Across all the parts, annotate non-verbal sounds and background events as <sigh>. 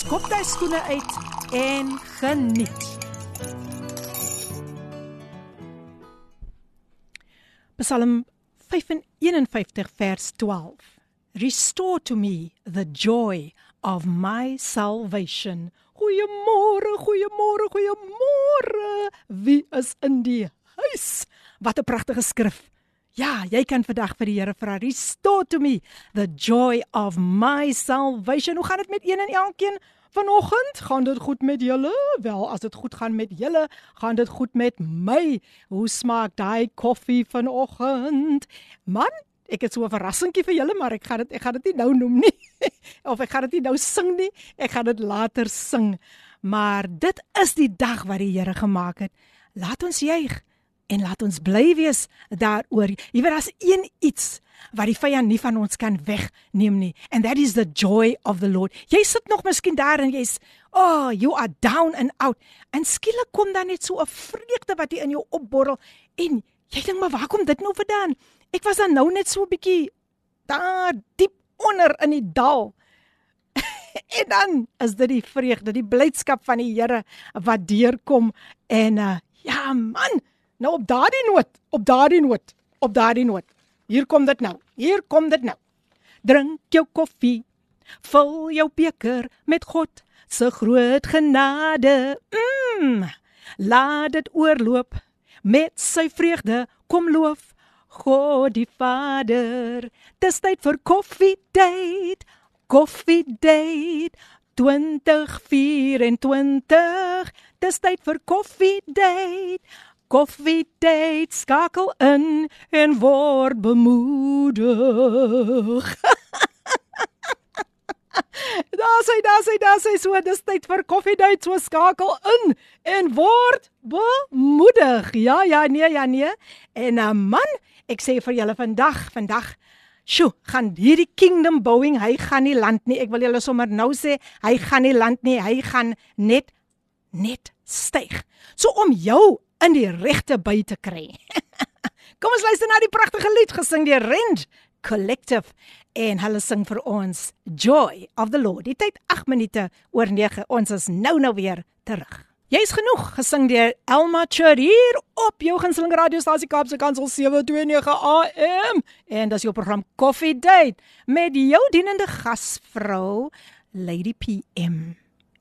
skop jy skoene uit en geniet. Psalm 51 vers 12. Restore to me the joy of my salvation. Goeiemôre, goeiemôre, goeiemôre. Wie is in die huis? Wat 'n pragtige skrif. Ja, jy kan vandag vir die Here vra, "Restore to me the joy of my salvation." Hoe gaan dit met een en elkeen vanoggend? Gaan dit goed met julle? Wel, as dit goed gaan met julle, gaan dit goed met my. Hoe smaak daai koffie vanoggend? Man, ek het so 'n verrassingkie vir julle, maar ek gaan dit ek gaan dit nie nou noem nie. <laughs> of ek gaan dit nie nou sing nie. Ek gaan dit later sing. Maar dit is die dag wat die Here gemaak het. Laat ons juig en laat ons bly wees daaroor. Jy weet daar's een iets wat die vyand nie van ons kan wegneem nie and that is the joy of the Lord. Jy sit nog miskien daar en jy's oh, you are down and out. En skielik kom dan net so 'n vreugde wat in jou opborrel en jy dink maar waar kom dit nou vandaan? Ek was dan nou net so 'n bietjie daar diep onder in die dal. <laughs> en dan is dit die vreugde, die blydskap van die Here wat deurkom en uh, ja man, Nou op daardie noot, op daardie noot, op daardie noot. Hier kom dit nou. Hier kom dit nou. Drink jou koffie. Vul jou beker met God se groot genade. Mm. Laat dit oorloop met sy vreugde. Kom loof God die Vader. Dis tyd vir koffie date. Koffie date. 2024 Dis tyd vir koffie Koffie date skakel in en word bemoedig. <laughs> Daar sê daar sê daar sê so dis tyd vir koffie date so skakel in en word bemoedig. Ja ja nee ja nee. En uh, man, ek sê vir julle vandag, vandag Sjoe, gaan hierdie kingdom bouing, hy gaan nie land nie. Ek wil julle sommer nou sê, hy gaan nie land nie. Hy gaan net net styg. So om jou in die regte by te kry. <laughs> Kom ons luister na die pragtige lied gesing deur Rend Collective en hulle sing vir ons Joy of the Lord. Die tyd 8 minute oor 9. Ons is nou nou weer terug. Jy's genoeg gesing deur Elma Chur hier op jou gunsteling radiostasie Kaapse Kansel 729 AM en dis jou program Coffee Date met jou dienende gasvrou Lady PM.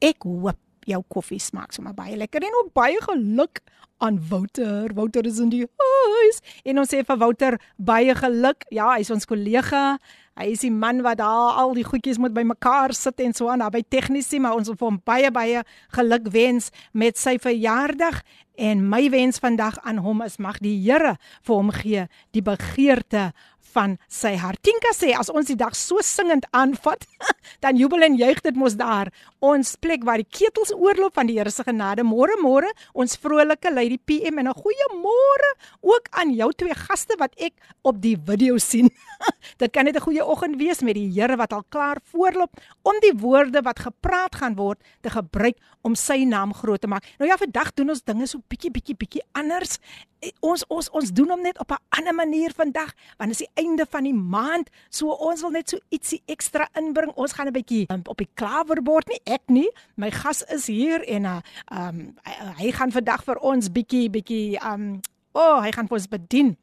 Ek hoop jou koffie smaak sommer baie lekker en ook baie geluk aan Wouter. Wouter is in die huis en ons sê vir Wouter baie geluk. Ja, hy's ons kollega. Hy is die man wat daar al die goedjies moet bymekaar sit en so aan, naby tegnisie, maar ons wil vir hom baie baie geluk wens met sy verjaardag en my wens vandag aan hom is mag die Here vir hom gee die begeerte van sy hart. Tinka sê as ons die dag so singend aanvat, <laughs> dan jubel en juig dit mos daar. Ons plek waar die ketels oorloop van die Here se genade. Môre môre, ons vrolike Lady PM en 'n goeie môre ook aan jou twee gaste wat ek op die video sien. <laughs> dit kan net 'n goeie oggend wees met die Here wat al klaar voorloop om die woorde wat gepraat gaan word te gebruik om sy naam groot te maak. Nou ja, vandag doen ons dinge so bietjie bietjie bietjie anders. Eh, ons ons ons doen hom net op 'n ander manier vandag want dit is die einde van die maand. So ons wil net so ietsie ekstra inbring. Ons gaan 'n bietjie um, op die klawerbord nie ek nie. My gas is hier en uh um hy gaan vandag vir ons bietjie bietjie um o, oh, hy gaan vir ons bedien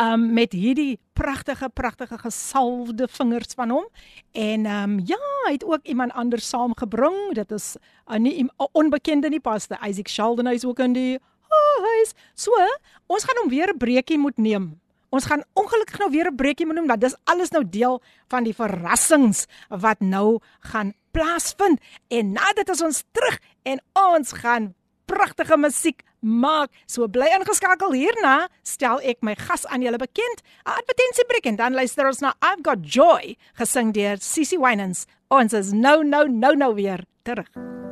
um met hierdie pragtige pragtige gesalfde vingers van hom en um ja, hy het ook iemand anders saamgebring. Dit is 'n uh, nie 'n onbekende nie, Pastor Isaac Sheldon is ook in die huis. So, ons gaan hom weer 'n breekie moet neem. Ons gaan ongelukkig nou weer 'n breekie moet neem want dis alles nou deel van die verrassings wat nou gaan plaasvind. En nadat as ons terug en ons gaan pragtige musiek maak. So bly ingeskakel hierna, stel ek my gas aan julle bekend. 'n Advertensiebreek en dan luister ons na I've Got Joy gesing deur Sissy Winans. Ons is nou nou nou nou weer terug.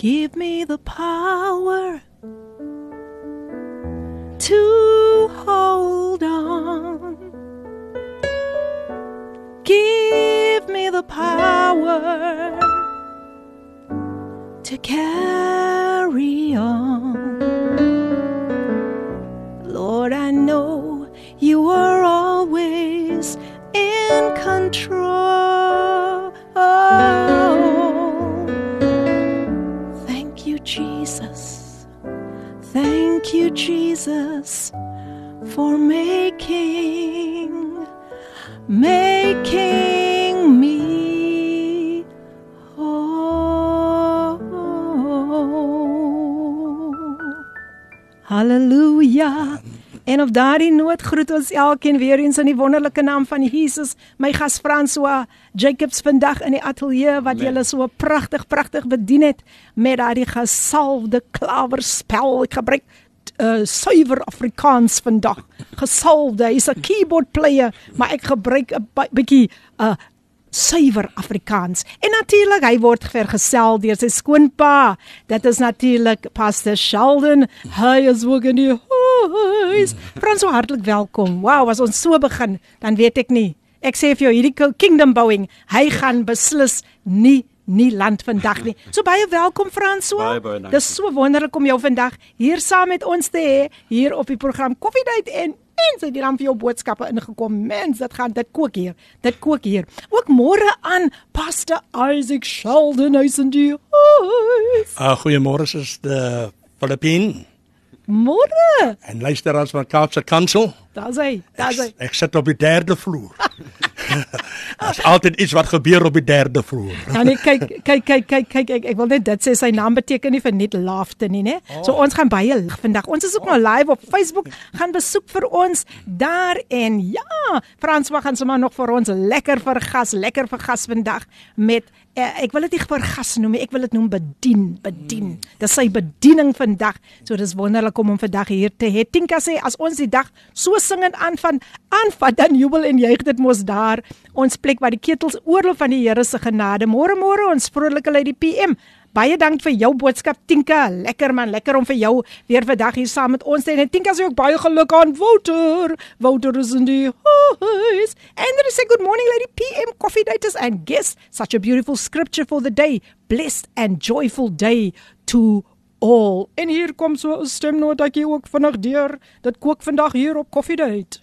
Give me the power to hold En op daardie noot groet ons elkeen weer eens in die wonderlike naam van Jesus. My gas François Jacobs vandag in die ateljee wat julle so pragtig pragtig bedien het met daardie gesalfde klawerspel. Ek gebruik uh, suiwer Afrikaans vandag. Gesalfde. Hy's 'n keyboard player, maar ek gebruik 'n bietjie uh, suiwer Afrikaans. En natuurlik, hy word vergesel deur sy skoonpa. Dit is natuurlik Pastor Sheldon. Hy is ook in die huis. Frans, so hartlik welkom. Wow, as ons so begin, dan weet ek nie. Ek sê vir jou hierdie kingdom bouing, hy gaan beslis nie nie land vandag nie. <laughs> So baie welkom François. Baie, baie dankie. Dis so wonderlik om jou vandag hier saam met ons te hê hier op die program Coffee Date en mense het hier dan vir jou boodskappe ingekom. Mense, dit gaan dit kook hier. Dit kook hier. Ook môre aan Pastor Isaac Sheldon hy's in die huis. Uh, goeiemôre is die Filippin Môre. en luisteraars van Kaapse Kansel. Daar's hy. Daar's hy. Ek, ek sit op die derde vloer. <laughs> Daar's altyd iets wat gebeur op die derde vloer. <laughs> Ja nee, kyk kyk kyk kyk kyk ek, ek wil net dit sê sy naam beteken nie vir net laugte nie, né? Oh. So ons gaan baie lig vandag. Ons is ook oh. nou live op Facebook. Gaan besoek vir ons daar en ja, François gaan sommer nog vir ons lekker vergas, lekker vergas vandag met eh, ek wil dit nie vergas noem nie, ek wil dit noem bedien, bedien. Dis sy bediening vandag. So dis wonderlik om hom vandag hier te hê. Tinka sê as ons die dag so singend aan van aanvat dan jubel en juig dit mos daar ons plek waar die ketels oorloop van die Here se genade. Môre môre ons vrolike lei die PM. Baie dankie vir jou boodskap Tinka. Lekker man, lekker om vir jou weer vandag hier saam met ons te hê. Tinka sê ook baie geluk aan Wouter. Wouter is in die huis. And they say good morning lady PM coffee daters and guests. Such a beautiful scripture for the day. Blessed and joyful day to all. En hier kom so 'n stemnotetjie ook vinnig deur. Dit kook vandag hier op Coffee Date.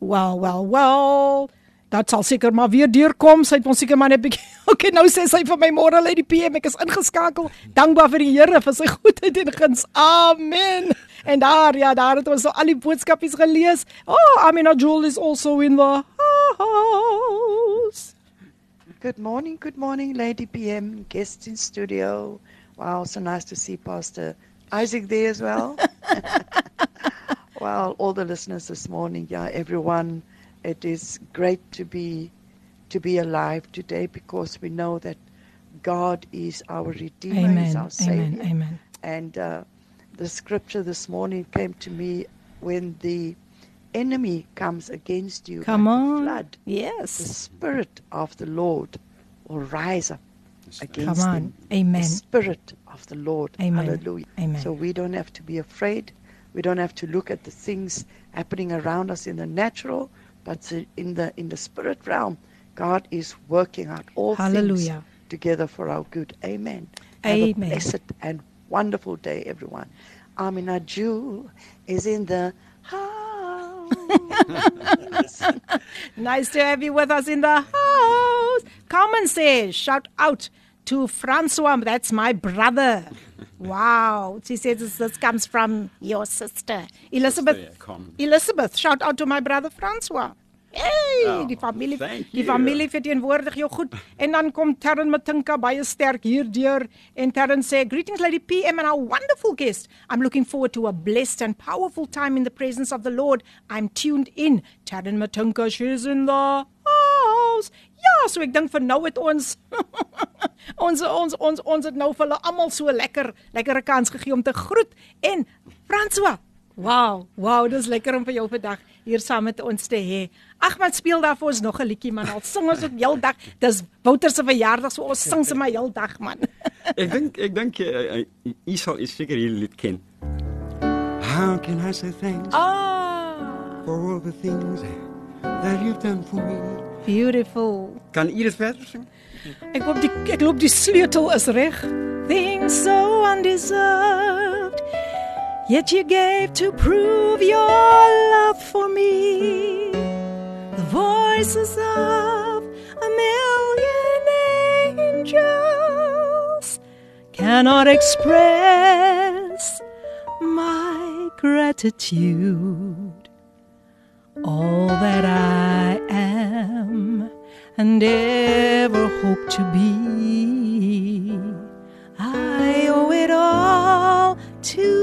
Well, well, Dat sal seker maar weer deurkom. Sy het ons seker maar net bietjie. <laughs> Okay, nou sê sy vir my môre lê die PM. Ek is ingeskakel. Dankbaar vir die Here vir sy goedheid en guns. Amen. En daar ja, daar het ons so al die boodskapies gelees. Oh, Amina Jewel is also in the house. Good morning, good morning, Lady PM, guests in studio. Wow, so nice to see Pastor Isaac there as well. <laughs> well, all the listeners this morning, yeah, everyone, it is great to be to be alive today because we know that God is our Redeemer, He's our Savior. Amen. Amen. And uh, the scripture this morning came to me when the enemy comes against you Come like a on. flood Yes. the Spirit of the Lord will rise up against Come on. them. Amen. The Spirit of the Lord. Amen. Hallelujah. Amen. So we don't have to be afraid. We don't have to look at the things happening around us in the natural, but in the in the spirit realm, God is working out all Hallelujah. things together for our good. Amen. Amen. Have a blessed and wonderful day, everyone. Amina Jewel is in the house. <laughs> Nice to have you with us in the house. Come and say, shout out to Francois. That's my brother. Wow. She says this, comes from your sister, Elizabeth. Sister, yeah. Elizabeth, shout out to my brother Francois. Hey, Oh, die familie die familie verteenwoordig jou goed. En dan kom Terren Matinka baie sterk hierdeur en Terren sê greetings lady PM and our wonderful guest. I'm looking forward to a blessed and powerful time in the presence of the Lord. I'm tuned in. Terren Matinka she's in the house. Ja, so ek dink vir nou het ons <laughs> ons ons ons ons het nou vir hulle almal so lekker lekkere kans gegee om te groet en François. Wow, wow, dis lekker om vir jou vandag hier saam met ons te hê. Ag man, speel daar vir ons nog 'n liedjie man. Al sing ons ook heeldag. Dis Wouter se verjaardag, so ons sing sommer heeldag man. <laughs> ek dink ek dink jy uh, sal seker hierdie lied ken. How can I say thanks? Ah. For all the things that you've done for me. Beautiful. Kan dit verder sing? Ek hoop die ek loop die sleutel is reg. Things so undeserved. Yet you gave to prove your love for me. The voices of a million angels cannot express my gratitude. All that I am and ever hope to be. I owe it all to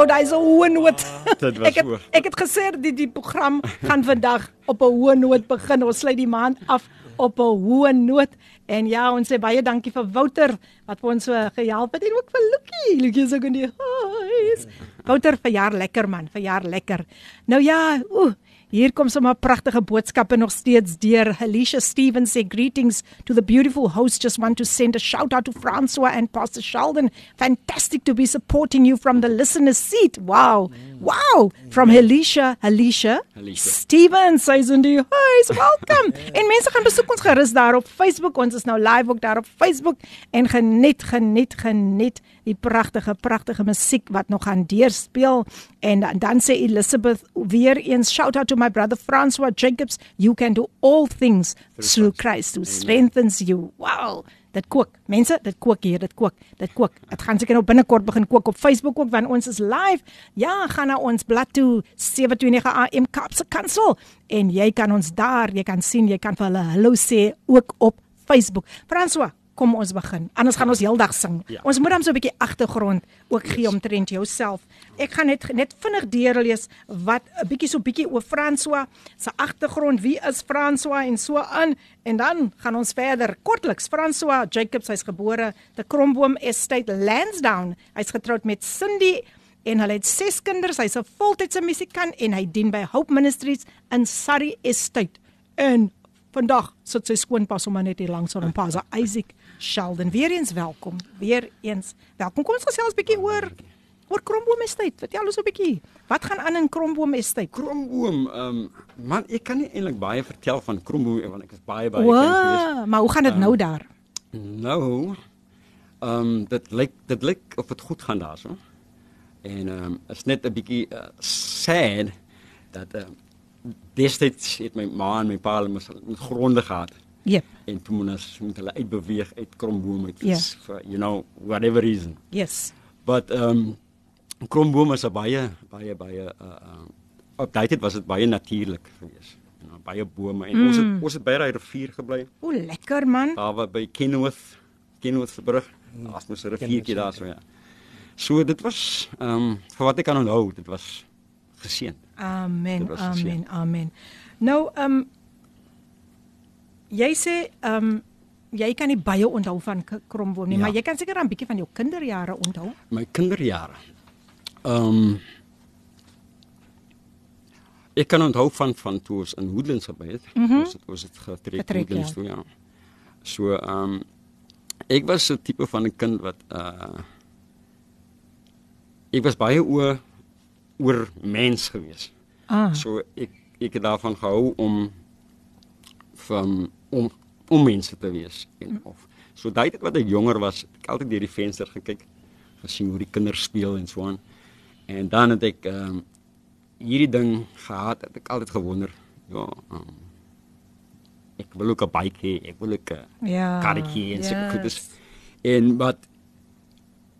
done. Jo, daai is 'n hoë noot. Dit was <laughs> ek het, hoog. ek het gesê die die program gaan vandag op 'n hoë noot begin. Ons sluit die maand af op 'n hoë noot. En ja, ons sê baie dankie vir Wouter wat vir ons so gehelp het en ook vir Lucky. Lucky is ook in die huis. Wouter, verjaar lekker man, verjaar lekker. Nou ja, ooh, hier kom sommer pragtige boodskappe nog steeds deur. Alicia Stevens sê greetings to the beautiful host. Just want to send a shout out to Francois and Pastor Sheldon. Fantastic to be supporting you from the listener's seat. Wow. Wow. From Alicia, Alicia, Alicia. Stevens says in die huis. Welcome. <laughs> en mense gaan besoek ons gerus daar op Facebook. Ons is nou live ook daar op Facebook en geniet, geniet, geniet die pragtige pragtige musiek wat nog gaan deurspeel. En dan, dan sê Elizabeth weer eens shout out to my brother Francois Jacobs. You can do all things through Christ. Who strengthens you. Wow dit kook. Mense dit kook hier dit kook dit kook. Dit gaan seker nou binnekort begin kook op Facebook ook want ons is live. Ja gaan na ons blad toe 729 AM Kapse Kansel. En jy kan ons daar jy kan sien jy kan vir hulle hallo sê ook op Facebook. Francois kom ons begin. Anders gaan ons heeldag sing. Ja. Ons moet dan so 'n bietjie agtergrond ook gee omtrent jouself. Ek gaan net net vinnig deurlees wat 'n bietjie so bietjie oor François se agtergrond, wie is François en so aan en dan gaan ons verder. Kortliks, François Jacobs, hy's gebore te Kromboom Estate Lansdowne. Hy's getroud met Cindy en hulle het 6 kinders. Hy's 'n voltydse musikant en hy dien by Hope Ministries in Surrey Estate. En vandag sit sy skoonpa sommer net hier langs aan hom pa, so Isaac Sheldon. Weer eens welkom. Weer eens welkom. Kom ons gesels 'n bietjie oor oor Kromboom Estate. Vertel ons 'n bietjie. Wat gaan aan in Kromboom Estate? Kromboom, ehm um, man, ek kan nie eintlik baie vertel van Kromboom want ek is baie baie. Wow, maar hoe gaan dit nou daar? Nou, ehm um, dit lyk dit lyk of dit goed gaan daarso. En ehm um, is net 'n bietjie uh, sad dat ehm um, destyds het my ma en my pa hulle mos met gronde gehad. Yep. En toe moet ons moet hulle uitbeweeg uit Kromboom uit Ja. for you know whatever reason. Yes. But ehm um, Kromboom is 'n baie baie baie uh, uh op daai tyd was dit baie natuurlik geweest. You know, baie bome en mm. ons het ons het by daai rivier gebly. O, lekker man. Daar waar by Kenworth, Kenworth se brug. Daar's mos 'n riviertjie daar so ja. So dit was ehm um, vir wat ek kan onthou, dit was geseën. Amen. Amen. Amen. Nou, ehm um, jy sê ehm um, jy kan nie baie onthou van Kromboom nie, Ja. maar jy kan seker 'n bietjie van jou kinderjare onthou. My kinderjare. Ehm um, Ek kan onthou van van toe ons in Woodlands gebly het. Mm -hmm. Ons het ons het getrek Getrek, Woodlands ja. toe ja. So ehm um, ek was so tipe van 'n kind wat uh ek was baie oor oor mens gewees. Ah. So ek ek het daarvan gehou om van om om mense te wees en of so daai tyd wat ek jonger was, het ek altyd deur die venster gekyk, gesien hoe die kinders speel en so aan. En dan het ek ehm um, hierdie ding gehad het ek altyd gewonder. Ja, um, ek wil ook 'n bike hê, ek wil ook 'n Ja. karretjie en sulke yes. goedes. En wat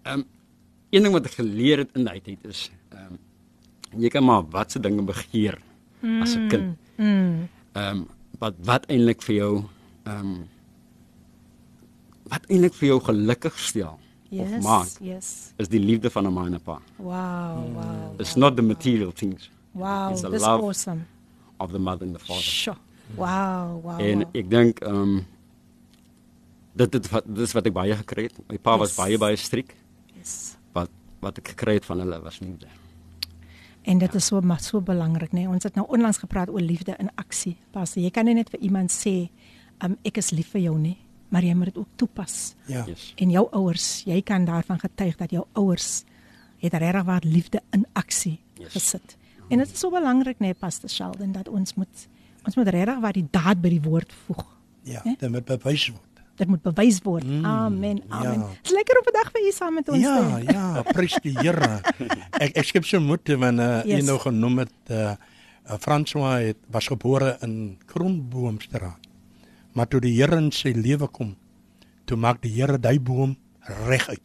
ehm um, een ding wat ek geleer het in daai tyd is ehm um, jy kan maar wat se dinge begeer as 'n kind. Mm. Ehm um, wat wat eintlik vir jou ehm um, wat eintlik vir jou gelukkig stel Yes. of maak Yes. is die liefde van 'n ma en 'n pa. Wow, wow. It's not the material things Wow, It's the dis love awesome. of the mother and the father. Sure. Wow, wow. En wow. ek dink ehm um, dit dit wat dis wat ek baie gekry het. My pa was Yes. baie baie striek. Yes. Wat wat ek gekry het van hulle was liefde. En dit is so maar so belangrik, nê. Nee. Ons het nou onlangs gepraat oor liefde in aksie. Pas, jy kan nie net vir iemand sê, um, ek is lief vir jou nie, maar jy moet dit ook toepas. Ja. Yes. En jou ouers, jy kan daarvan getuig dat jou ouers het regtig waar liefde in aksie Yes. gesit. En dit is so belangrik nê, nee, Pastor Sheldon, dat ons moet ons moet regtig waar die daad by die woord voeg. Ja, Hè? dit moet bewys word. Dit moet bewys word. Mm, amen. Amen. ja. Dit is lekker op 'n dag vir u saam met ons Ja, te hê. ja, prys die Here. <laughs> Ek ek skep so moed want uh, Yes. jy nou genoem het uh, uh François het was gebore in Kronboomstraat. Maar toe die Here in sy lewe kom, toe maak die Here daai boom reguit.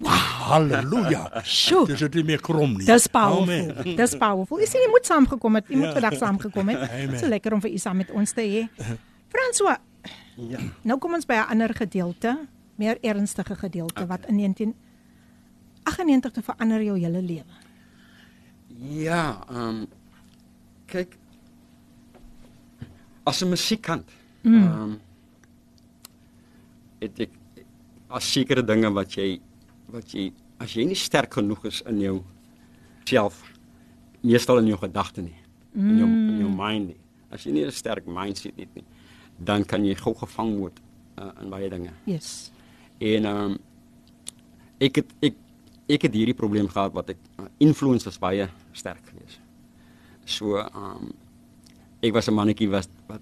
Halleluja. Sjoe. Dis dit meer krom nie. Dis powerful. Amen. Dis powerful. Jy sien jy moet saamgekom het. Jy moet Ja. vandag saamgekom het. Amen. So lekker om vir u saam met ons te hê. François, <laughs> Ja. <clears throat> nou kom ons by 'n ander gedeelte, meer ernstige gedeelte okay. wat in 1998 te verander jou hele lewe. Ja, ehm um, kyk as 'n musiekkant. Ehm um, het ek as sekere dinge wat jy wat jy as jy nie sterk genoeg is in jou self meestal in jou gedagte nie, in jou in jou mind nie. As jy nie 'n sterk mindset het nie, dan kan jy gou gevang word uh, in baie dinge. Yes. En ehm um, ek het ek ek het hierdie probleem gehad wat ek uh, influence was baie sterk geweest. So ehm um, ek was 'n mannetjie wat wat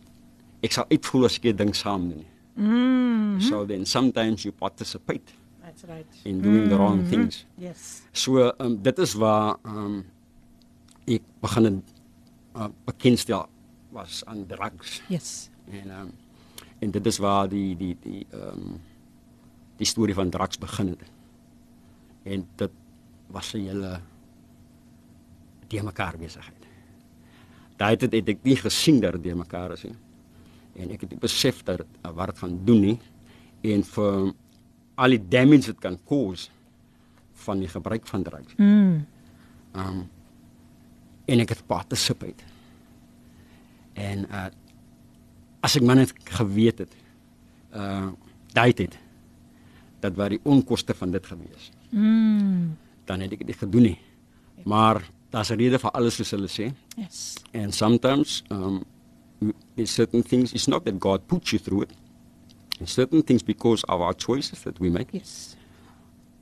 ek sal uitvoel as ek 'n ding saam doen. Mm. So then sometimes you participate That's right. in doing the wrong things. Yes. So um, dit is waar um, ek begin het, uh, bekendstel was aan drugs. Yes. En ehm um, en dit is waar die die die ehm um, die storie van drugs begin het. En dit was 'n hele die mekaar besigheid. Daai het, het ek nie gesien dat dit mekaar is nie. En ek het besef dat uh, wat dit gaan doen nie en vir al die damage dit kan cause van die gebruik van drugs. Mm. Um en ek het participate. En uh as ek maar net geweet het uh daai tyd dat wat die onkoste van dit gewees. Mm. Dan het ek dit gedoen nie. Maar daar's 'n rede vir alles soos hulle sê. Yes. And sometimes um there's certain things it's not that God puts you through it. And certain things because of our choices that we make. Yes.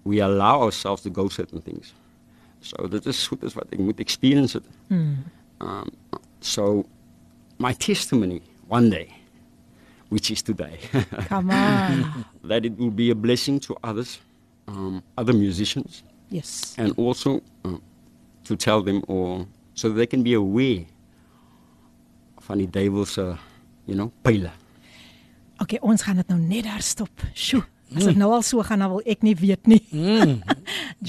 we allow ourselves to go certain things. So dit is goed is wat ek moet experience it. Mm. Um, so my testimony one day, which is today, <laughs> Come on. that it will be a blessing to others, um, other musicians, Yes. and also um, to tell them or so they can be aware van die duiwels uh, you know, pile. Okay, ons gaan dit nou net daar stop. Sjoe. As dit nou al so gaan, dan wil ek nie weet nie. <laughs>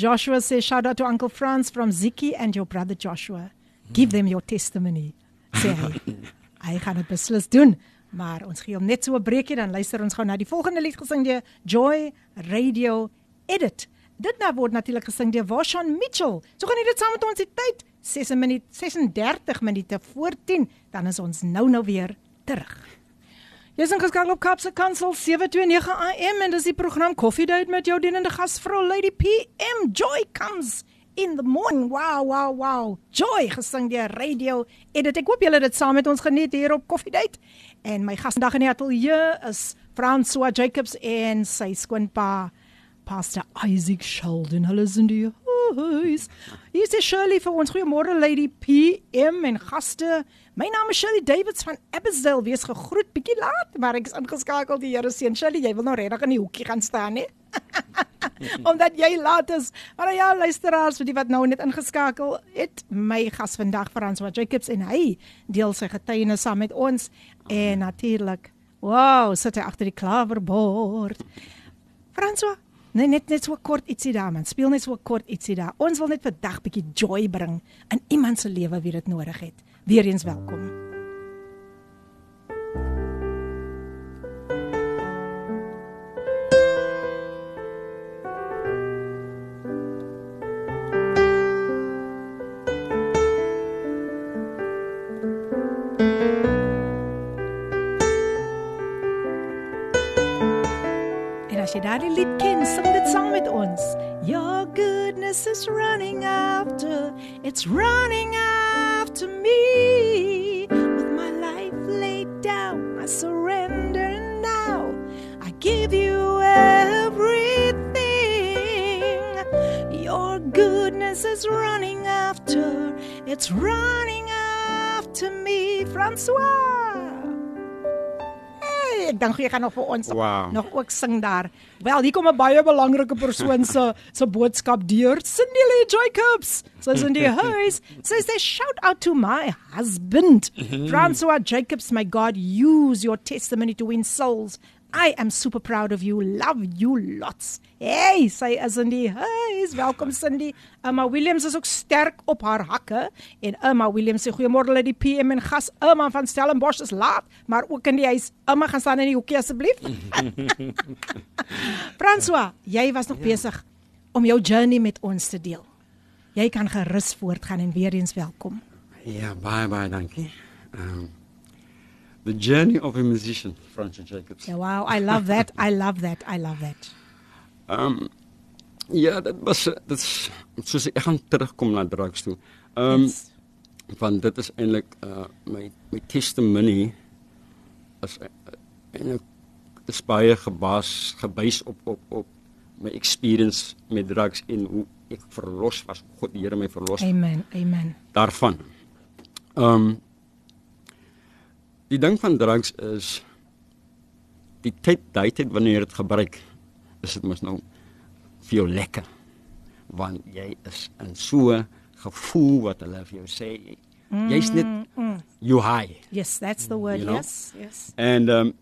Joshua says shout out to Uncle Franz from Ziki and your brother Joshua. Give them your testimony. Sê hy. <laughs> hy gaan dit beslis doen. Maar ons gee hom net so 'n breekie dan luister ons gou na die volgende lied gesing deur Joy Radio Edit. Dit nou word natuurlik gesing deur Washon Mitchell. So gaan jy dit saam met ons die tyd 6 minute 36 minute voor 10 dan is ons nou nou weer terug. Jy's ingeskakel op Kapse Kansel 729 AM en dis die program Coffee Date met jou dienende gasvrou Lady PM Joy comes in the morning. Wow, wow, wow. Joy gesing deur Radio Edit. Ek hoop julle het dit saam met ons geniet hier op Coffee Date. En my gas vandag in die ateljee is François Jacobs en sy skoonpa Pastor Isaac Sheldon. Hulle is in die huis. Hier is Shirley vir ons. Goeiemôre Lady PM en gaste. My naam is Shirley Davids van Abbotsdale. Wees gegroet bietjie laat, maar ek is ingeskakel. Die Here seën Shirley. Jy wil nou regtig in die hoekie gaan staan, hè? <laughs> Omdat jy laat is. Maar ja, luisteraars, vir die wat nou net ingeskakel het, my gas vandag François Jacobs en hy deel sy getuienis saam met ons en natuurlik, wow, sit hy agter die klaverbord. François, nee, net net so kort ietsie daar man. Speel net so kort ietsie daar. Ons wil net vandag bietjie joy bring in iemand se lewe wie dit nodig het. Weereens welkom. as jy daardie lied ken, sing dit saam met ons. Your goodness is running after, it's running after me. With my life laid down, I surrender now. I give you everything. Your goodness is running after, it's running after me. Francois ek dink jy gaan nog vir ons wow. nog ook sing daar. Wel, hier kom 'n baie belangrike persoon se se boodskap deur. Cindy Lee Jacobs. Sy's in die huis. Says they shout out to my husband, Francois Jacobs. My God, use your testimony to win souls. I am super proud of you. Love you lots. Hey, sy is in die huis. Welkom Cindy. Emma Williams is ook sterk op haar hakke en Emma Williams sê goeiemôre uit die PM en gas Emma van Stellenbosch is laat, maar ook in die huis. Emma gaan staan in die hoekie asseblief. <laughs> François, jy was nog ja. besig om jou journey met ons te deel. Jy kan gerus voortgaan en weer eens welkom. Ja, baie baie dankie. Um The journey of a musician, Francis Jacobs. Yeah, wow, I love that. I love that. I love that. Um ja, dit was dit is soos ek gaan terugkom na drugs toe. Um yes. want dit is eintlik uh my my testimony as en ek is baie gebaas gebuis op op op my experience met drugs en hoe ek verlos was. God die Here my verlos. Amen. Amen. Daarvan. Um Die ding van drugs is die tyd daai tyd wanneer jy dit gebruik is dit mos nou vir jou lekker. Want jy is in so gevoel wat hulle vir jou sê. Mm, jy's net mm. you high. Yes that's the word you know? yes yes. And um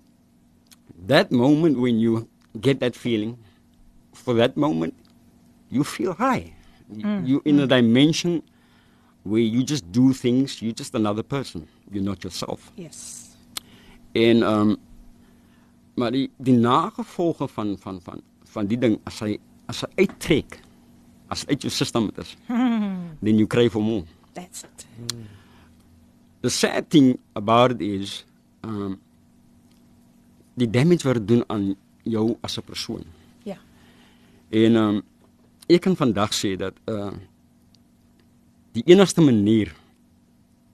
that moment when you get that feeling for that moment you feel high. Mm, you in a mm. dimension where you just do things you're just another person. You're not yourself. Yes En ehm um, maar die die nagevolge van van van van die ding as hy as hy uittrek as uit jou stelsel is. then you crave for more. That's it. The sad thing about it is um die damage wat dit doen aan jou as 'n persoon. Ja. En um ek kan vandag sê dat uh die enigste manier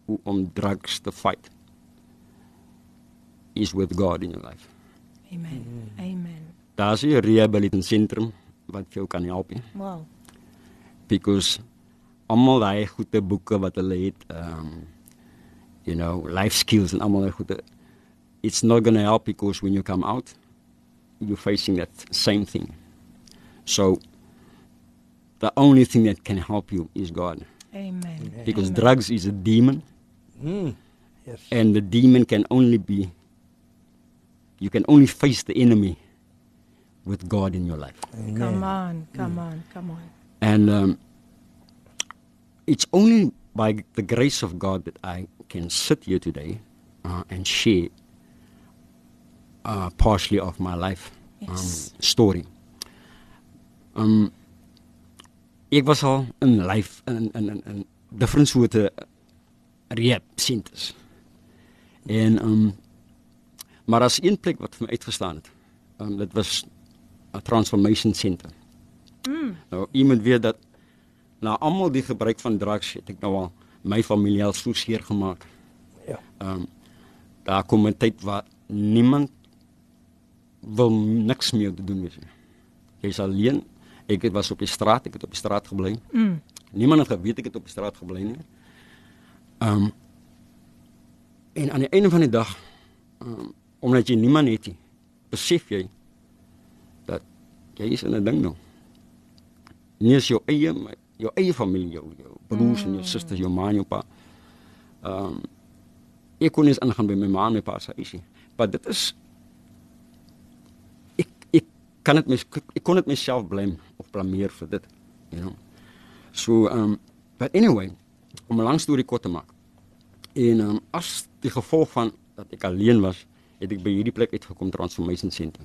hoe om drugs te fight is with God in your life. Amen. Amen. Daar's 'n rehabilitasiesentrum wat jou kan help. Wow. Because almal daai goeie boeke wat hulle het, um you know, life skills en almal daai goeie it's not going to help because when you come out you're facing that same thing. So the only thing that can help you is God. Amen. Because Amen. drugs is a demon. Mm. Yes. And the demon can only be you can only face the enemy with God in your life. Amen. Come on, come mm. on, come on. And um, it's only by the grace of God that I can sit here today uh, and share uh, partially of my life um, yes. um, story. Um, ek was al in life in in in, in different soorte rehab centers. En um Maar as een plek wat vir my uitgestaan het. Um, dit was 'n transformation center. Mm. Nou iemand weet dat na almal die gebruik van drugs het ek nou al my familie al so seer gemaak. Ja. Ehm um, daar kom 'n tyd waar niemand wil niks meer te doen met jy. Jy's alleen Ek het was op die straat, ek het op die straat gebly. Mm. Niemand het geweet ek het op die straat gebly nie. Ehm um, en aan die einde van die dag um, omdat jy niemand het nie, besef jy dat jy is in 'n ding nou. Nie is jou eie jou eie familie, jou, jou broers mm. en jou susters, jou ma en jou pa. Ehm um, ek kon eens ingaan by my ma en my pa se huisie. Maar dit is ek ek kan dit mes ek kon dit myself blame of blameer vir dit, you know. So ehm um, but anyway, om 'n lang storie kort te maak. En ehm um, as die gevolg van dat ek alleen was, het ek by hierdie plek uitgekom Transformation Center.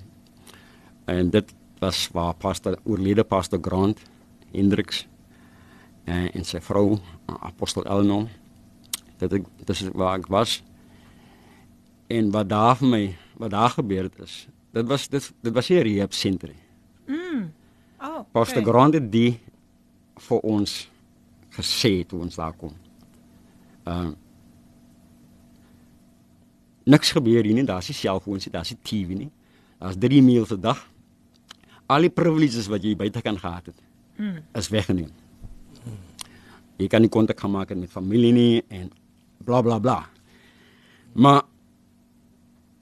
En dit was waar pastor oorlede pastor Grant Hendriks en, en sy vrou apostel Eleanor dat ek dis waar ek was en wat daar vir my wat daar gebeur het is dit was dit dit was hier rehab senter. Mm. Oh. Pastor okay. Grant het die vir ons gesê toe ons daar kom. Ehm uh, niks gebeur hier nie, daar's nie selfoons nie, daar's nie TV nie. Daar's 3 meals 'n dag. Al die privileges wat jy buite kan gehad het, Mm. is weggeneem. Jy kan nie kontak gaan maak met familie nie en bla bla bla. Maar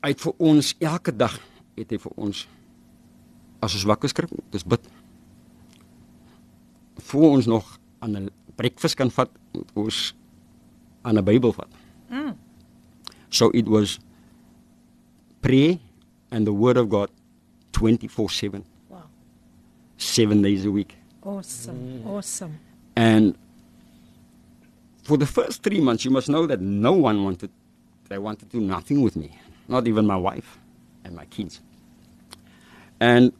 hy het vir ons elke dag het hy vir ons as ons wakker skrik, dis bid. Voor ons nog aan 'n breakfast kan vat, ons aan 'n Bybel vat. Mm. So it was pray and the word of God 24/7, Wow. 7 days a week. Awesome. Mm. Awesome. And for the first 3 months you must know that no one wanted they wanted to do nothing with me, not even my wife and my kids. And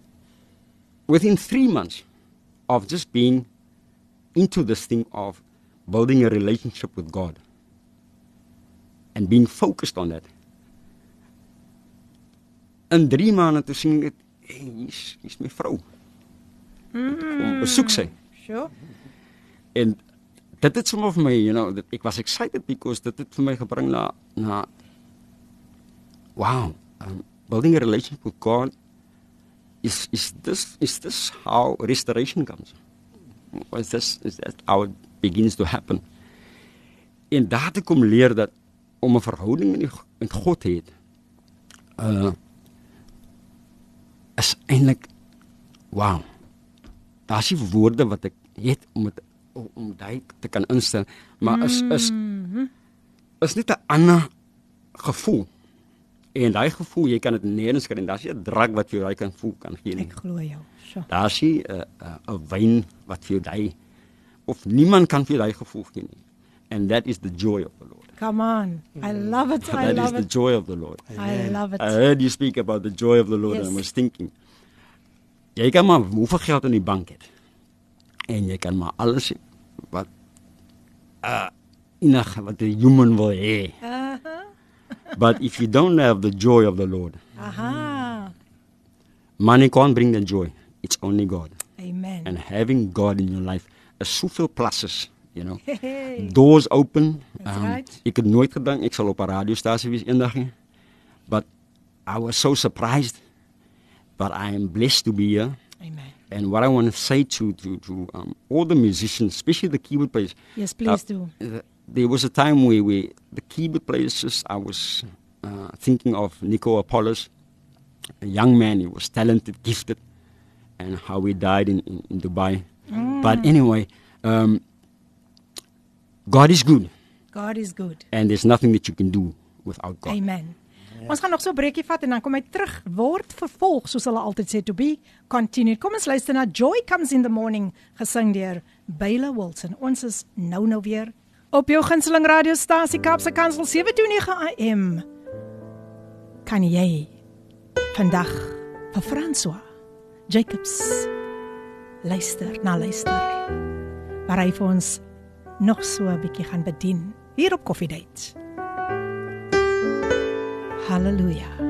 within 3 months of just being into this thing of building a relationship with God and being focused on that. In 3 maande toe sien ek hey, hier's hier's my vrou. Kom besoek sy. Sure. En dit het sommer vir my, you know, dat ek was excited because dit het vir my gebring na na wow, um, building a relationship with God is is this is this how restoration comes? Was this is that how it begins to happen? En daar te kom leer dat om 'n verhouding met die- met God hê uh is eintlik wow. Daar's nie woorde wat ek het om dit om, daai te kan instel, maar is is is net 'n ander gevoel. En daai gevoel, jy kan dit nêrens kry. Daar's nie 'n drank wat vir jou daai kan voel kan gee. Ek glo jou. Sure. Daar's 'n 'n 'n wyn wat vir jou daai of niemand kan vir jou daai gevoel gee nie. And that is the joy of the Lord. Come on. I love it. I that is love the it. joy of the Lord. I love it. I heard you speak about the joy of the Lord Yes. and I was thinking. Jy kan maar hoeveel geld in die bank het. En jy kan maar alles wat uh enige wat 'n human wil hê. Aha. But if you don't have the joy of the Lord, Aha. money can't bring the joy. It's only God. Amen. And having God in your life is soveel pluses, you know. <laughs> Hey. Doors open. Um, right. Ek het nooit gedink ek sal op 'n radiostasie wees eendag nie. But I was so surprised. But I am blessed to be here. Amen. And what I want to say to to to um, all the musicians, especially the keyboard players. Yes, please do. uh, there was a time where we the keyboard players just I was uh, thinking of Nico Apollos, a young man. He was talented, gifted, and how he died in in, in Dubai. But anyway, um, God is good, God is good. and there's nothing that you can do without God. Amen. Ons gaan nog so 'n breekie vat en dan kom hy terug word vervolg soos hulle altyd sê to be continued. Kom ons luister na Joy Comes in the Morning gesing deur Baila Wilson. Ons is nou nou weer op jou gunsteling radiostasie Kaapse Kansel 729 AM. Kan jy vandag vir François Jacobs luister na luister. Waar hy vir ons nog so 'n bietjie gaan bedien hier op Coffee Date. Halleluja.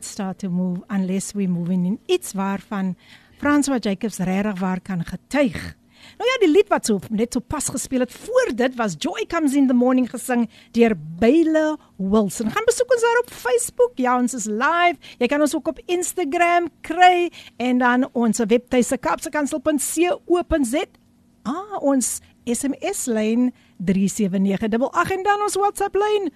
Not start to move unless we move in iets waarvan François Jacobs regtig waar kan getuig. Nou ja, die lied wat so net so pas gespeel het voor dit was Joy Comes in the Morning gesing deur Bayle Wilson. Gaan besoek ons daar op Facebook. Ja, ons is live. Jy kan ons ook op Instagram kry en dan ons webtuiste kapsekansel.co.za. Ah, ons SMS lyn 37988 en dan ons WhatsApp lyn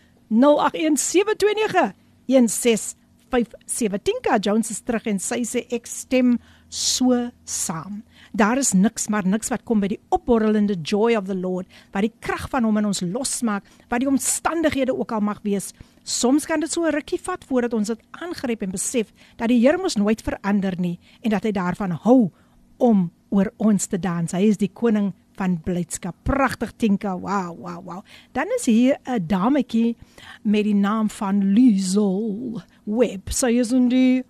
0817291657. Tinka Jones is terug en sy sê ek stem so saam. Daar is niks maar niks wat kom by die opborrelende joy of the Lord, wat die krag van hom in ons losmaak, wat die omstandighede ook al mag wees. Soms kan dit so 'n rukkie vat voordat ons dit aangryp en besef dat die Here mos nooit verander nie en dat hy daarvan hou om oor ons te dans. Hy is die koning van blydskap. Pragtig Tinka. Wow, wow, wow. Dan is hier 'n dametjie met die naam van Liesel Webb. Sy is in die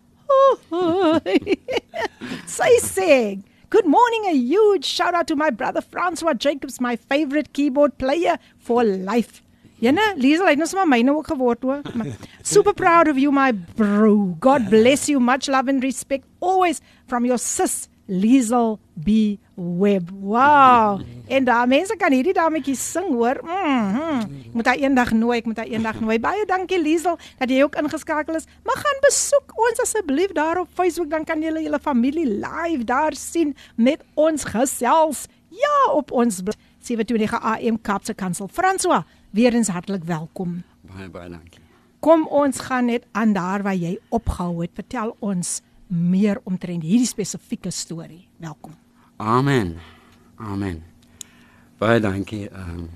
<laughs> Sy sê Good morning, a huge shout out to my brother Francois Jacobs, my favorite keyboard player for life. Jene, Liesel, het nou sommer myne ook geword hoor. Super proud of you my bro. God bless you. Much love and respect always from your sis Liesel B Web. Wow. En daar mense kan hierdie dametjie sing hoor. Mm -hmm. Moet hy eendag nooi, ek moet hy eendag nooi. Baie dankie Liesel dat jy ook ingeskakel is. Maar gaan besoek ons asseblief daar op Facebook dan kan julle julle familie live daar sien met ons gesels. Ja, op ons 729 AM Kaapse Kansel. François, weer eens hartlik welkom. Baie baie dankie. Kom ons gaan net aan daar waar jy opgehou het. Vertel ons meer omtrent hierdie spesifieke storie. Welkom. Amen. Amen. Baie dankie. Ehm um,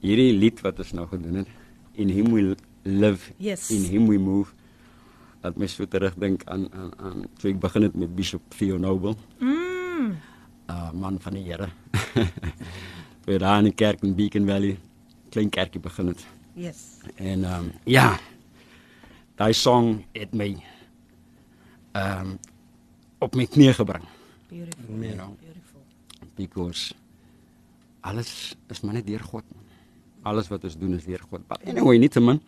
hierdie lied wat ons nou gedoen het, in him we live, Yes. in him we move. Dat my so terugdink aan aan aan toe ek begin het met Bishop Theo Noble. Mm. Uh man van die Here. <laughs> By daar in die kerk in Beacon Valley, klein kerkie begin het. Yes. En ehm um, ja. Daai song het my um, op my knie gebring. Beautiful. You know, Beautiful. because alles is maar net deur God. Alles wat ons doen is deur God. But anyway, nie te min.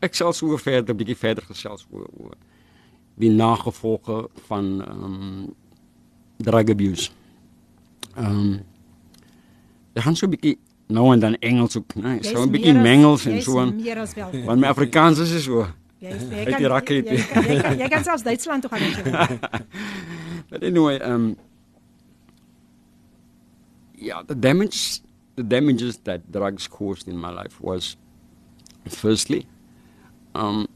Ek sal so verder 'n bietjie verder gesels oor oor die nagevolge van ehm um, drug abuse. Ehm um, ek gaan so 'n bietjie nou en dan Engels ook, nee, Jy's so 'n bietjie mengels en so aan. Want my Afrikaans is so. Jy's <laughs> jy Uit kan die raket. jy, kan- jy, kan- jy kan selfs Duitsland toe gaan as jy wil. Anyway, um, yeah, the damage, the damages that drugs caused in my life was, firstly, um,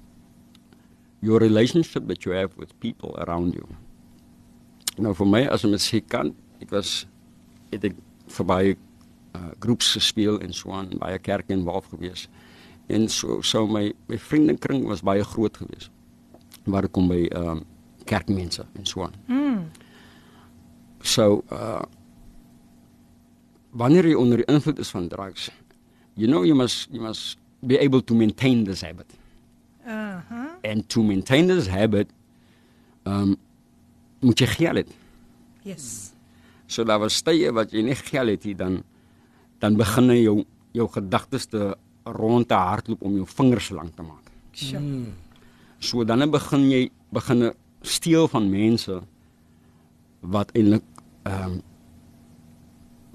your relationship that you have with people around you. Nou vir my as 'n musikant, ek was het ek vir baie uh, groeps gespeel en so aan baie kerke involved gewees. En so so my my vriendekring was baie groot geweest. Waar kom by um, kerkmense en so aan. Mm. So uh wanneer jy onder die invloed is van drugs, you know you must you must be able to maintain this habit. Uh-huh. And to maintain this habit um moet jy geld hê. Yes. So daar was tye wat jy nie geld het nie dan dan begin jy jou jou gedagtes te rond te hardloop om jou vingers lank te maak. Sure. So dan begin jy begin steel van mense wat eintlik ehm um,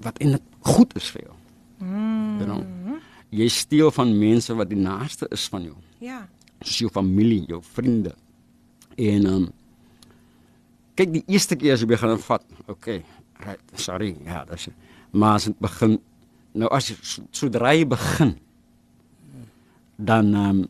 wat eintlik goed is vir jou. Mm. You know. Jy steel van mense wat die naaste is van jou. Ja. soos jou familie, jou vriende. En ehm um, kyk die eerste keer as jy begin vat, okay, right, sorry, ja, dis maar as dit begin nou as jy sodra jy begin dan um,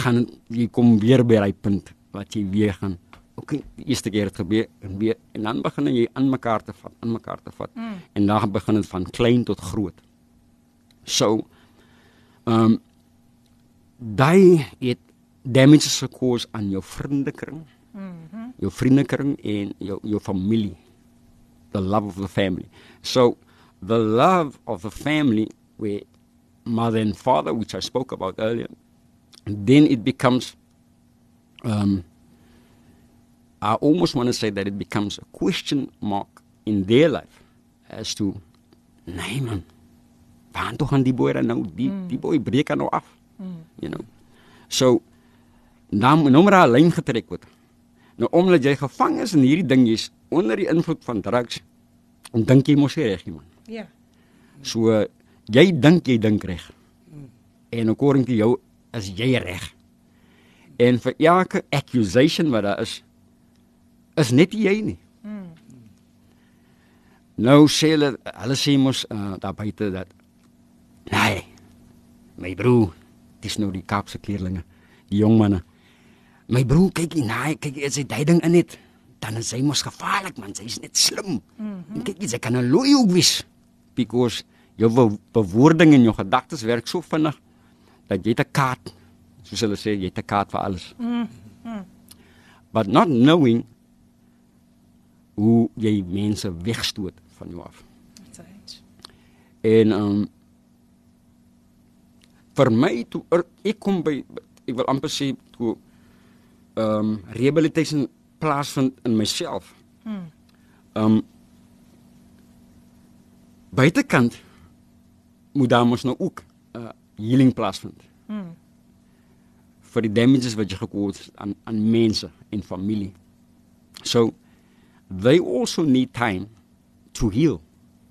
gaan jy kom weer by daai punt wat jy weer gaan okay, die eerste keer het gebeur en weer en dan begin jy aan mekaar te vat, aan mekaar te vat. Mm. En dan begin dit van klein tot groot. So ehm um, daai het damages gekos aan jou vriendekring. Mhm. Mm jou vriendekring en jou jou familie. The love of the family. So the love of the family where mother and father which I spoke about earlier then it becomes um I almost want to say that it becomes a question mark in their life as to nee man waar toe gaan die boy dan nou die mm. die boy breek nou af? Mm. you know? So nou nou maar 'n lyn getrek word. Nou omdat jy gevang is in hierdie ding jy's onder die invloed van drugs en dink jy mos reg man. Ja. So jy dink jy dink reg mm. en according to jou is jy reg en vir elke accusation wat daar is is net jy nie. Hmm. Nou sê hulle hulle sê mos uh, daar buite dat nee. My broer, dis nou die Kaapse kleerlinge, die jong manne. My broer kyk nie, nee, kyk as hy daai ding in het, dan is hy mos gevaarlik man, hy's net slim. Mm -hmm. Kyk, jy kan 'n looi ook wys because jou bewoording en jou gedagtes werk so vinnig dat jy te kaart, soos hulle sê, jy te kaart vir alles. Mm -hmm. But not knowing hoe jy mense wegstoot van jou af. En um vir my toe er, ek kom by ek wil amper sê toe um rehabilitation plaasvind in myself. Hmm. Um buitekant moet daar mos nou ook 'n uh, healing plaasvind. Hmm. vir die damages wat jy gekoop het aan aan mense en familie. So they also need time to heal.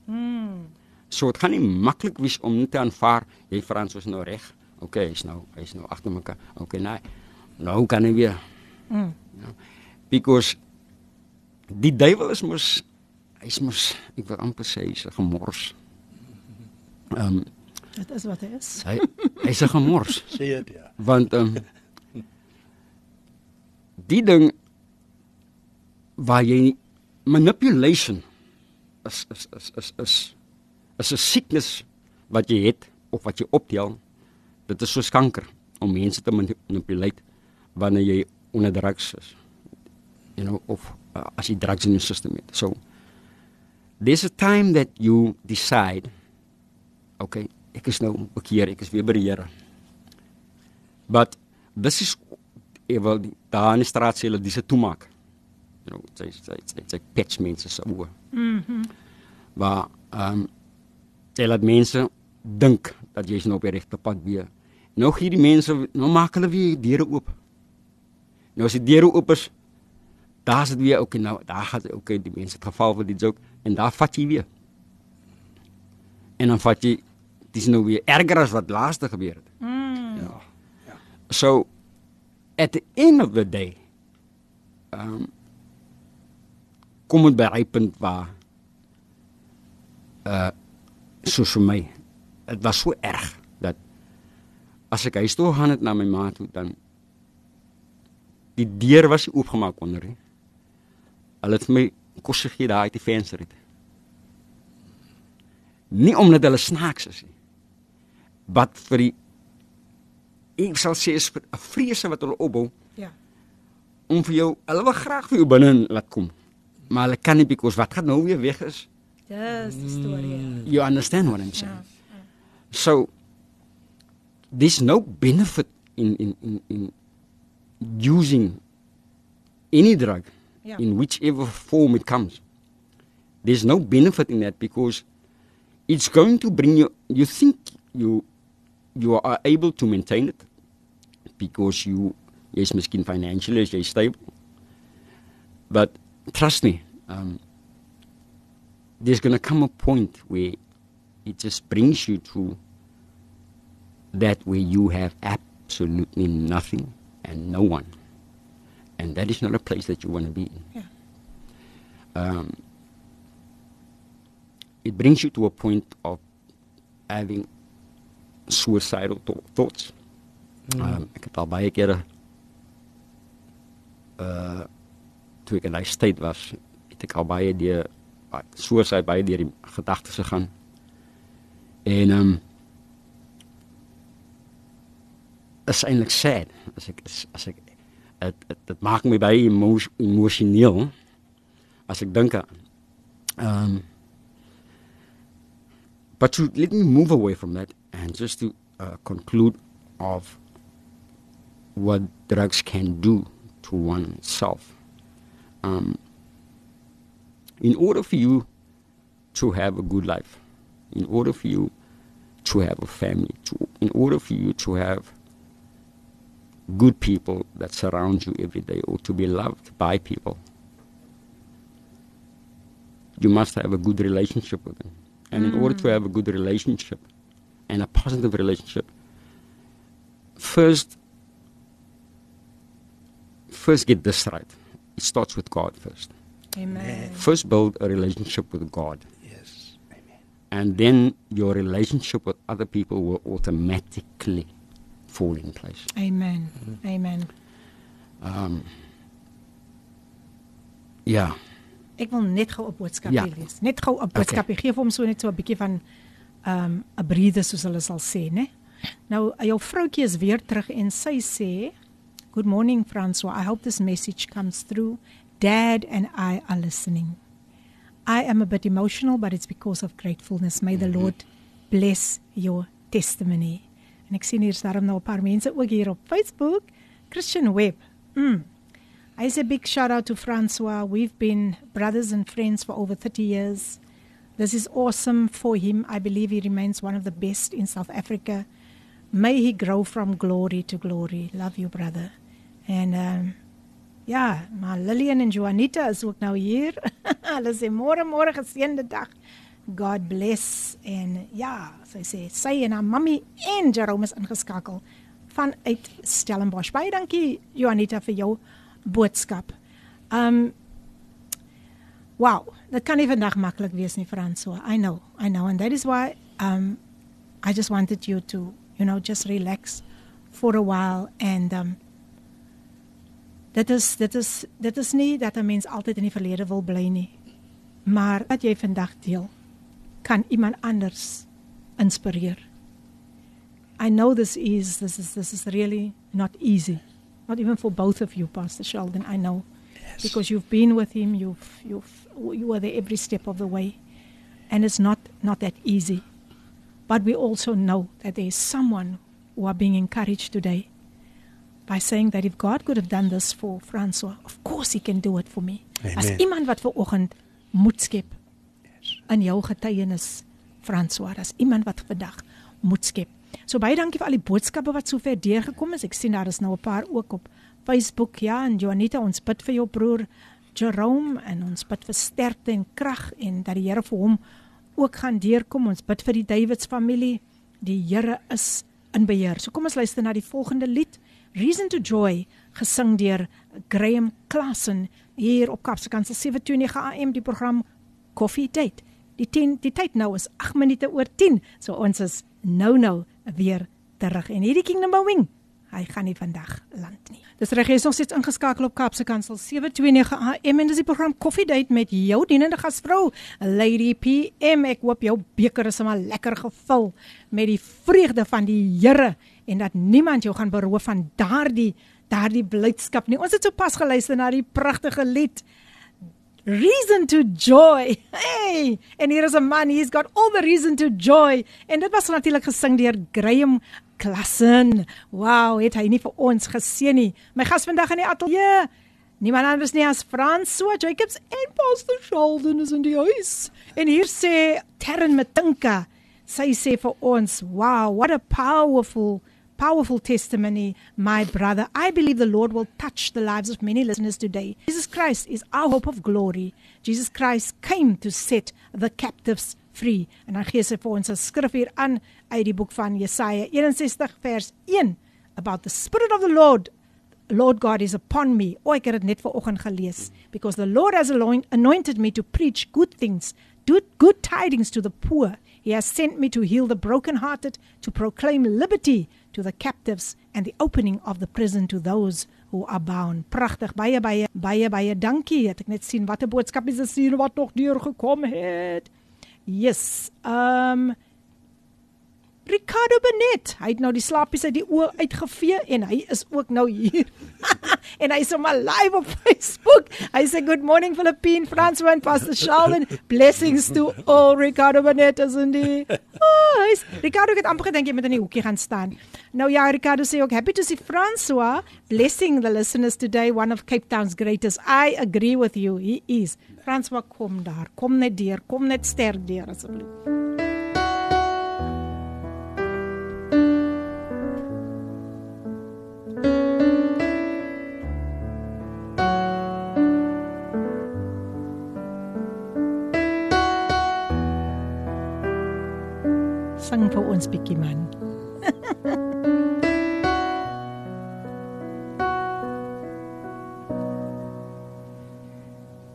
Mm. So dit gaan nie maklik wees om net te aanvaar jy Frans is nou reg. Okay, hy's nou hy's nou agter mekaar. Okay, nee. Nou kan hy weer. Mm. You know, because die duiwel is mos hy's mos ek wil amper sê hy's 'n gemors. Ehm um, dit is wat hy is. Hy hy's 'n gemors. <laughs> sê dit ja. Want ehm um, die ding waar jy manipulation is is is is is is 'n siektes wat jy het of wat jy optel. Dit is so skanker om mense te manipuleer wanneer jy onder drugs is. You know of uh, as jy drugs in jou system het. So there's a time that you decide okay, ek is nou bekeer, ek is weer by die Here. But this is ewe daar in die straat sê hulle dis 'n toemaak you know, sy sy sy, sy pitch mense se oë. Mhm. Maar ehm um, jy laat mense dink dat jy is nou op die regte pad weer. Nou gee die mense nou maak hulle weer deure oop. Nou as die deure oop is, daar's dit weer okay nou, daar gaan okay die mense het geval vir die joke en daar vat jy weer. En dan vat jy dis nou weer erger as wat laaste gebeur het. Mm. Ja. Ja. So at the end of the day um kom dit by hy punt waar uh so vir my dit was so erg dat as ek huis toe gaan het na my ma toe dan die deur was oopgemaak onder hy hulle het my kos gegee daar uit die venster het nie omdat hulle snaaks is nie wat vir die ek sal sê is 'n vrese wat hulle opbou ja om vir jou hulle wil graag vir jou binne laat kom maar hulle kan nie because wat gaan nou weer weg is. Dis die storie. Mm. You understand what I'm saying? Yeah. Ja, ja. So there's no benefit in in in in using any drug yeah. Ja. in whichever form it comes. There's no benefit in that because it's going to bring you you think you you are able to maintain it because you yes miskien financially is jy stable. But trust me, um, there's going to come a point where it just brings you to that where you have absolutely nothing and no one. And that is not a place that you want to be in. Yeah. Um, it brings you to a point of having suicidal th- thoughts. Mm. Um, ek het al baie kere uh toe ek in daai state was, het ek al baie deur suicide baie deur die gedagtes gegaan. En ehm um, is eintlik sad as ek as ek dit dit maak my baie emo emosioneel as ek dink aan um, but to let me move away from that and just to uh, conclude of what drugs can do to oneself. Um, in order for you to have a good life, in order for you to have a family, to, in order for you to have good people that surround you every day or to be loved by people, you must have a good relationship with them. And mm. in order to have a good relationship and a positive relationship, first, first get this right. It starts with God first. Amen. First, build a relationship with God. Yes. Amen. And then your relationship with other people will automatically fall in place. Amen. Mm-hmm. Amen. Um, ja. Ek wil net gou 'n boodskapie Ja. lees. Net gou 'n boodskapie. Gee vir hom so net so 'n bietjie van um 'n breathe soos hulle sal sê, né? Nou, jou vroutjie is weer terug en sy sê, "Good morning, Francois. I hope this message comes through. Dad and I are listening. I am a bit emotional, but it's because of gratefulness. May the Lord bless your testimony." En ek sien hier's daarom nou 'n paar mense ook hier op Facebook. Christian Webb. Mm. I say big shout out to Francois. We've been brothers and friends for over 30 years. This is awesome for him. I believe he remains one of the best in South Africa. May he grow from glory to glory. Love you, brother. En um ja, maar Lillian en Juanita is ook nou hier. <laughs> Hulle sê môre môre geseënde dag. God bless en ja, sy sê sy en haar mammy en Jerome is ingeskakel vanuit Stellenbosch. Baie dankie Juanita vir jou boodskap. Um Wow, dit kan nie vandag maklik wees nie, François. I know. I know and that is why um I just wanted you to, you know, just relax for a while and um dit is dit is dit is nie dat 'n mens altyd in die verlede wil bly nie. Maar wat jy vandag deel kan iemand anders inspireer. I know this is this is this is really not easy. Not even for both of you, Pastor Sheldon. I know. Yes. Because you've been with him, you've you've you were there every step of the way. And it's not not that easy. But we also know that there is someone who are being encouraged today by saying that if God could have done this for Francois, of course he can do it for me. Amen. As iemand wat ver oggend moed skep in jou getuienis François, as iemand wat vandag moed skep. So baie dankie vir al die boodskappe wat sover deurgekom is. Ek sien daar is nou 'n paar ook op Facebook. Ja, en Juanita, ons bid vir jou broer Jerome en ons bid vir sterkte en krag en dat die Here vir hom ook gaan deurkom. Ons bid vir die Davids familie. Die Here is in beheer. So kom ons luister na die volgende lied. Reason to Joy gesing deur Graham Klassen hier op Kapse Kansel 729 AM die program Coffee Date. Die 10 die tyd nou is 8 minute oor 10. So ons is nou nou weer terug en hierdie Kingdom Wing. Hy gaan nie vandag land nie. Dis reg, jy's nog steeds ingeskakel op Kapse Kansel 729 AM en dis die program Coffee Date met jou dienende gasvrou Lady PM. Ek hoop jou beker is sommer lekker gevul met die vreugde van die Here en dat niemand jou gaan beroof van daardie daardie blydskap nie. Ons het sopas geluister na die pragtige lied Reason to joy. Hey, en hier is 'n man, he's got all the reason to joy. En dit was natuurlik gesing deur Graham Klassen. Wow, het hy nie vir ons geseën nie. My gas vandag in die ateljee. Niemand anders nie as François Jacobs en Pastor Sheldon is in die huis. En hier sê Terren Matinka, sy sê vir ons, "Wow, what a powerful powerful testimony, my brother. I believe the Lord will touch the lives of many listeners today. Jesus Christ is our hope of glory. Jesus Christ came to set the captives free. En dan gee sy vir ons 'n skrif hier aan uit die boek van Jesaja 61 vers 1. about the spirit of the Lord Lord God is upon me. O ek het dit net vanoggend gelees because the Lord has anointed me to preach good things, good good tidings to the poor. He has sent me to heal the brokenhearted, to proclaim liberty to the captives and the opening of the prison to those who are bound. Pragtig. Baie baie baie baie dankie. Het ek net sien watter boodskap is dit hier wat nog deur gekom het. Yes. Um Ricardo Benet, hy het nou die slaapies uit die oë uitgevee en hy is ook nou hier. <laughs> en hy is sommer live op Facebook. Hy sê good morning Philippine, Frans and Pastor Sheldon. Blessings to all Ricardo Benet as in die. Oh, hy's Ricardo het amper gedink jy moet in die hoekie gaan staan. Nou ja, Ricardo sê ook happy to see Francois blessing the listeners today one of Cape Town's greatest. I agree with you. He is. Francois kom daar. Kom net deur. Kom net sterk deur asseblief. Vir man. <laughs>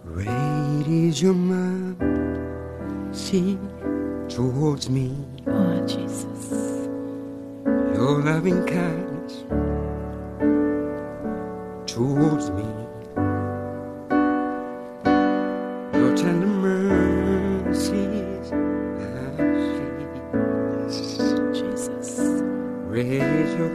Great is your mercy towards me. Oh Jesus. Your loving kindness towards me. Raise your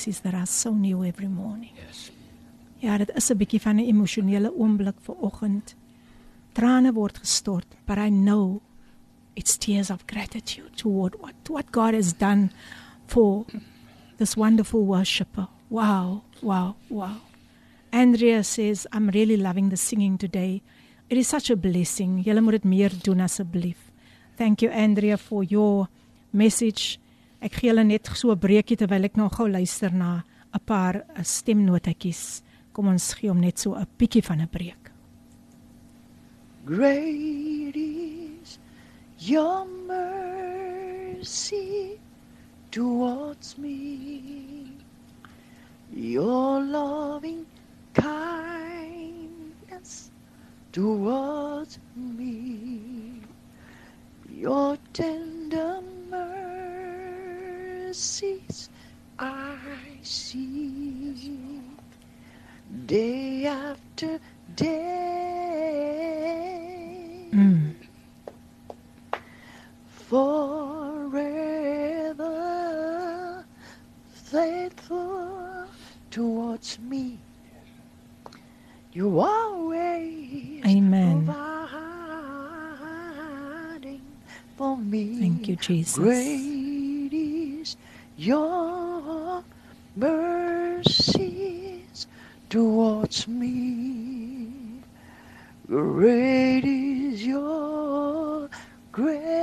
mercies that are so new every morning. Yes. Ja, dit is 'n bietjie van 'n emosionele oomblik vir oggend. Trane word gestort, but I know it's tears of gratitude toward what what God has done for this wonderful worshipper. Wow, wow, wow. Andrea says, I'm really loving the singing today. It is such a blessing. Julle moet dit meer doen asseblief. Thank you Andrea for your message. Ek gee julle net so 'n breekie terwyl ek nou gou luister na 'n paar eh, stemnotetjies. Kom ons gee hom net so 'n bietjie van 'n breek. Great is your mercy towards me, your loving kindness towards me, your tender mercies I see day after day. Mm. forever faithful towards me. You always Amen. providing for me. Thank you, Jesus. Is your mercies towards me. Great is your grace.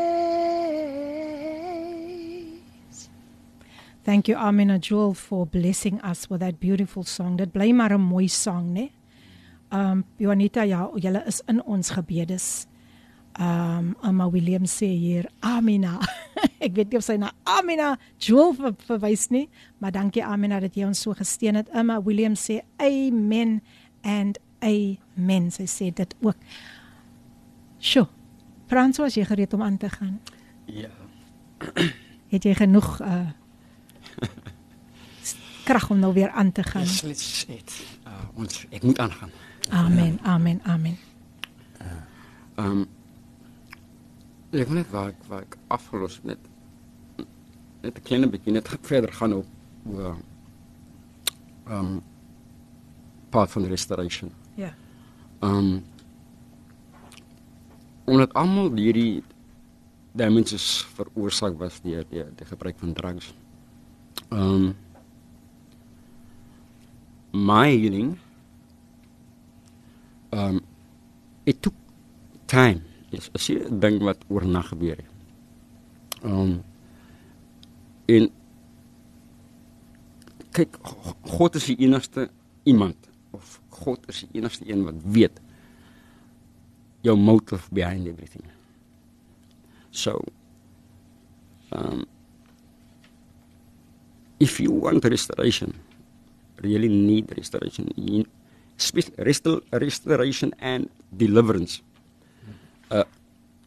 Thank you Amina Jewel for blessing us with that beautiful song. Dit bly maar 'n mooi sang, né? Um Juanita, ja, julle is in ons gebedes. Um Amma William sê hier, Amina. <laughs> Ek weet nie of sy na Amina Jewel ver, verwys nie, maar dankie Amina dat jy ons so gesteun het. Amma William sê amen and amen. Sy sê dit ook. Sjoe. Frans, was jy gereed om aan te gaan? Ja. <clears throat> Het jy genoeg uh krag om nou weer aan te gaan? Let's it. Uh, ons ek moet aangaan. Amen. Amen. Amen. Ehm um, ek wil net waar ek waar ek afgelos net net 'n klein bietjie net verder gaan op oor ehm um, part van restoration. Ja. Ehm um, omdat almal hierdie damages veroorsaak was deur die, die gebruik van drugs. Ehm um, my healing ehm um, it took time. Dis as jy dink wat oornag gebeur het. Um, en kyk God is die enigste iemand of God is die enigste een wat weet jou motive behind everything. So um if you want restoration, really need restoration, you, restor, restoration and deliverance.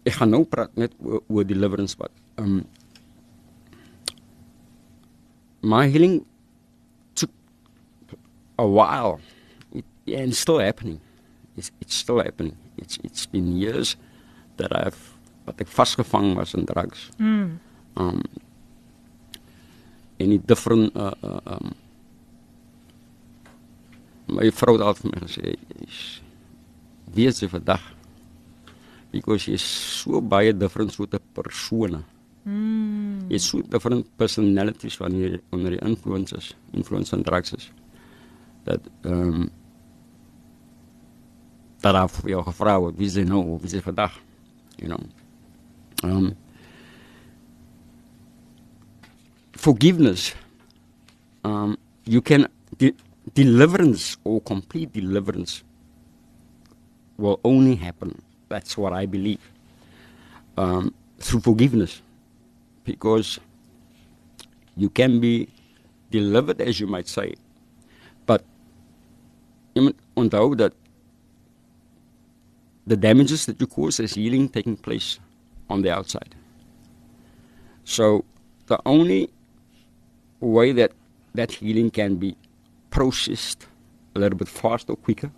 Ek gaan nou praat net oor, oor deliverance wat um my healing took a while it, and it's still happening. It's, it's still happening. It's, it's been years that I've wat ek vasgevang was in drugs. Mm. Um die different uh, uh um my vrou het altyd vir my gesê wees jy vandag because jy's so by baie different soort 'n persone. Mm. Jy's so different personalities wanneer jy onder die influences, influence van drugs is. Dat ehm um, dat af jou gevra word wie jy nou, wie jy vandag, you know. Um forgiveness um you can de deliverance or complete deliverance will only happen that's what i believe. Um through forgiveness. Because you can be delivered as you might say. But you onthou dat the damages that you cause is healing taking place on the outside. So the only way that that healing can be processed a little bit faster quicker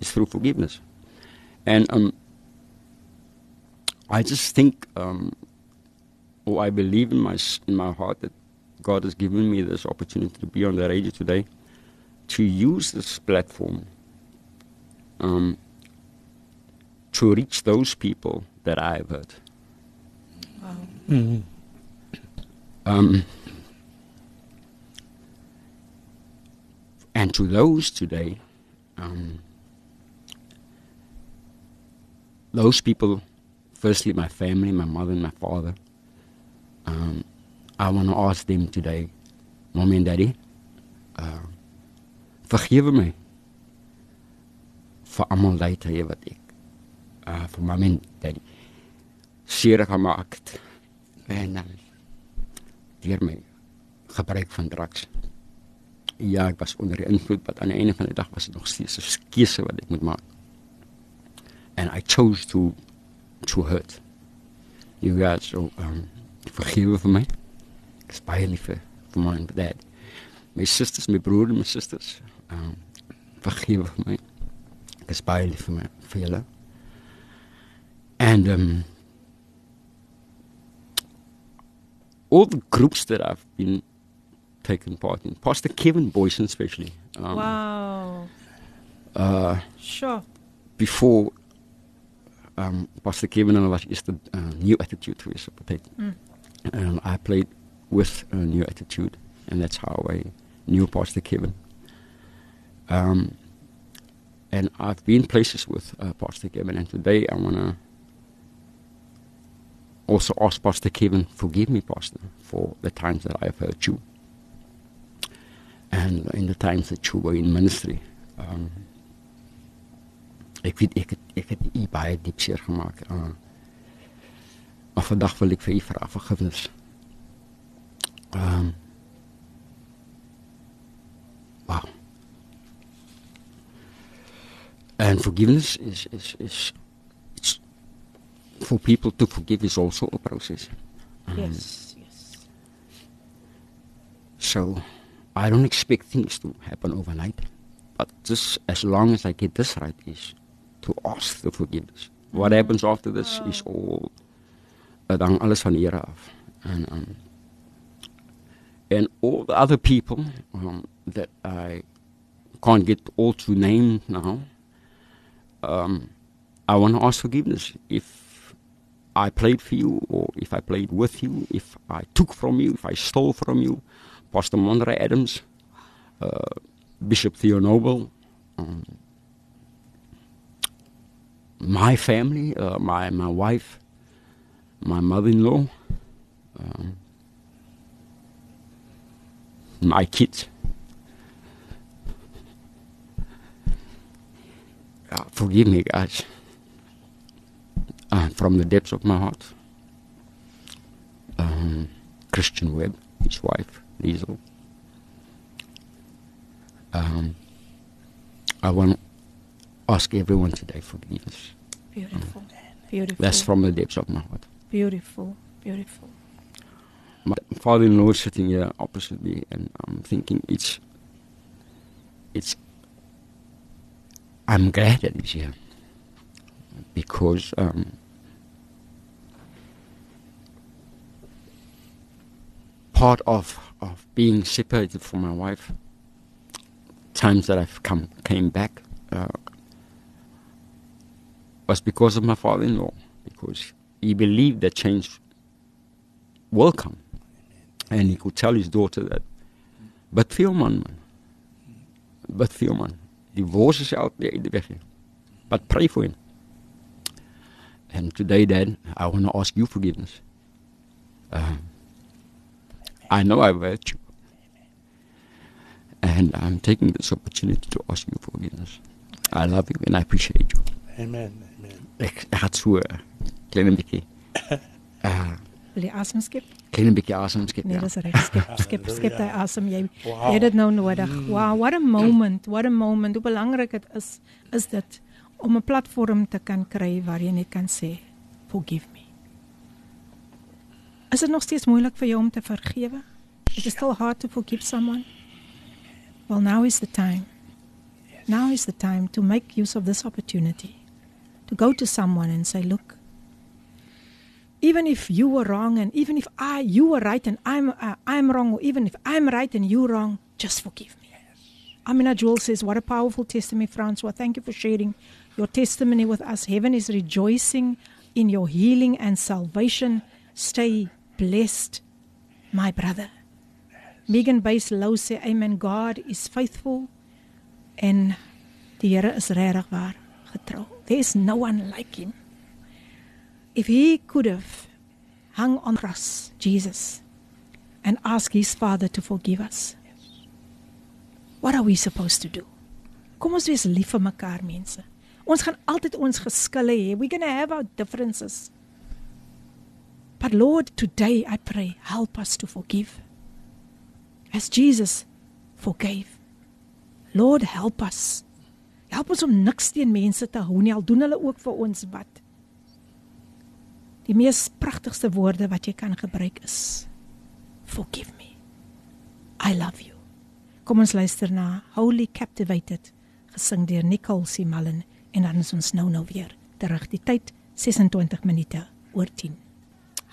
is through forgiveness. And um, I just think, um, or I believe in my in my heart that God has given me this opportunity to be on the radio today, to use this platform um, to reach those people that I have hurt. Mhm. Um, and to those today, um, those people, firstly, my family, my mother and my father, um, I want to ask them today, Mommy and Daddy, uh, vergewe my vir almal lydte wat ek uh, vir Mommy en Daddy seer gemaak het en uh, deur my gebruik van drugs. Ja, ek was onder die invloed, maar aan die einde van die dag was dit nog steeds 'n keuse wat ek moet maak. And I chose to to hurt. You guys, so um vergewe vir my. Ek is baie lief vir vir my en vir dad. My susters, my broer en my susters, um vergewe vir my. Ek is baie lief vir my vir julle. And um all the groups that I've been taken part in, Pastor Kevin Boyson especially. Um, Wow. Uh, Sure. before um, Pastor Kevin and I was just a uh, new attitude to his potato. Mm. And I played with a new attitude, and that's how I knew Pastor Kevin. Um, and I've been places with uh, Pastor Kevin, and today I want to also ask Pastor Kevin, forgive me, Pastor, for the times that I have hurt you. And in the times that you were in ministry. Um, ek weet het ek het u baie diep seer gemaak. Uh, maar vandag wil ek vir u vra vergifnis. Ehm um, Wow. And forgiveness is is is it's for people to forgive is also a process. Um, Yes. So I don't expect things to happen overnight. But just as long as I get this right is to ask the forgiveness. What happens after this is all dit hang alles van Here af. En um and all the other people um, that I can't get all to name now. Um, I want to ask forgiveness if I played for you, or if I played with you, if I took from you, if I stole from you. Pastor Monre Adams, uh, Bishop Theo Noble, um, my family, uh, my my wife, my mother-in-law, um, my kids. Uh, forgive me, guys. Uh, from the depths of my heart. Um, Christian Webb, his wife, Liesel. Um, I want ask everyone today forgiveness. Beautiful. Beautiful. That's from the depths of my heart. beautiful. Beautiful. My father-in-law is sitting here opposite me, and I'm thinking it's, it's. I'm glad that he's here because um, part of of being separated from my wife, times that I've come came back, uh, was because of my father-in-law, because he believed that change will come. And he could tell his daughter that. But veel man, man. But veel man. Divorce is out there in the weg. But pray for him. And today, Dad, I want to ask you forgiveness. Um, I know I've hurt you. And I'm taking this opportunity to ask you forgiveness. I love you and I appreciate you. Amen. Amen. Ek, ek het so klein bietjie uh Wil jy asem skep? klein bietjie asem skep. Nee, ja. dis reg. Skep, skep, skep hy asem. Jy Wow. jy het dit nou nodig. Wow, what a moment. What a moment. Hoe belangrik dit is is dit om 'n platform te kan kry waar jy net kan sê forgive me. Is dit nog steeds moeilik vir jou om te vergewe? Is it still hard to forgive someone? Well, now is the time. Now is the time to make use of this opportunity. To go to someone and say, "Look, even if you were wrong and even if I you were right and I'm uh, I'm wrong or even if I'm right and you're wrong, just forgive me. Amina Jewel says, "What a powerful testimony, Francois. Thank you for sharing your testimony with us. Heaven is rejoicing in your healing and salvation. Stay blessed, my brother." Megan Base Lou sê, "Amen. God is faithful en die Here is regtig waar getrou. There is no one like him." if he could have hung on the cross, Jesus, and asked his Father to forgive us, what are we supposed to do? Kom ons wees lief vir mekaar mense. Ons gaan altyd ons geskille hê. We're going to have our differences. But Lord, today I pray, help us to forgive. As Jesus forgave. Lord, help us. Help ons om niks teen mense te hou nie. Al doen hulle ook vir ons wat. Die mees pragtigste woorde wat jy kan gebruik is forgive me. I love you. Kom ons luister na Holy Captivated gesing deur Nicole C. Mullen en dan is ons nou nou weer terug die tyd 26 minute oor 10.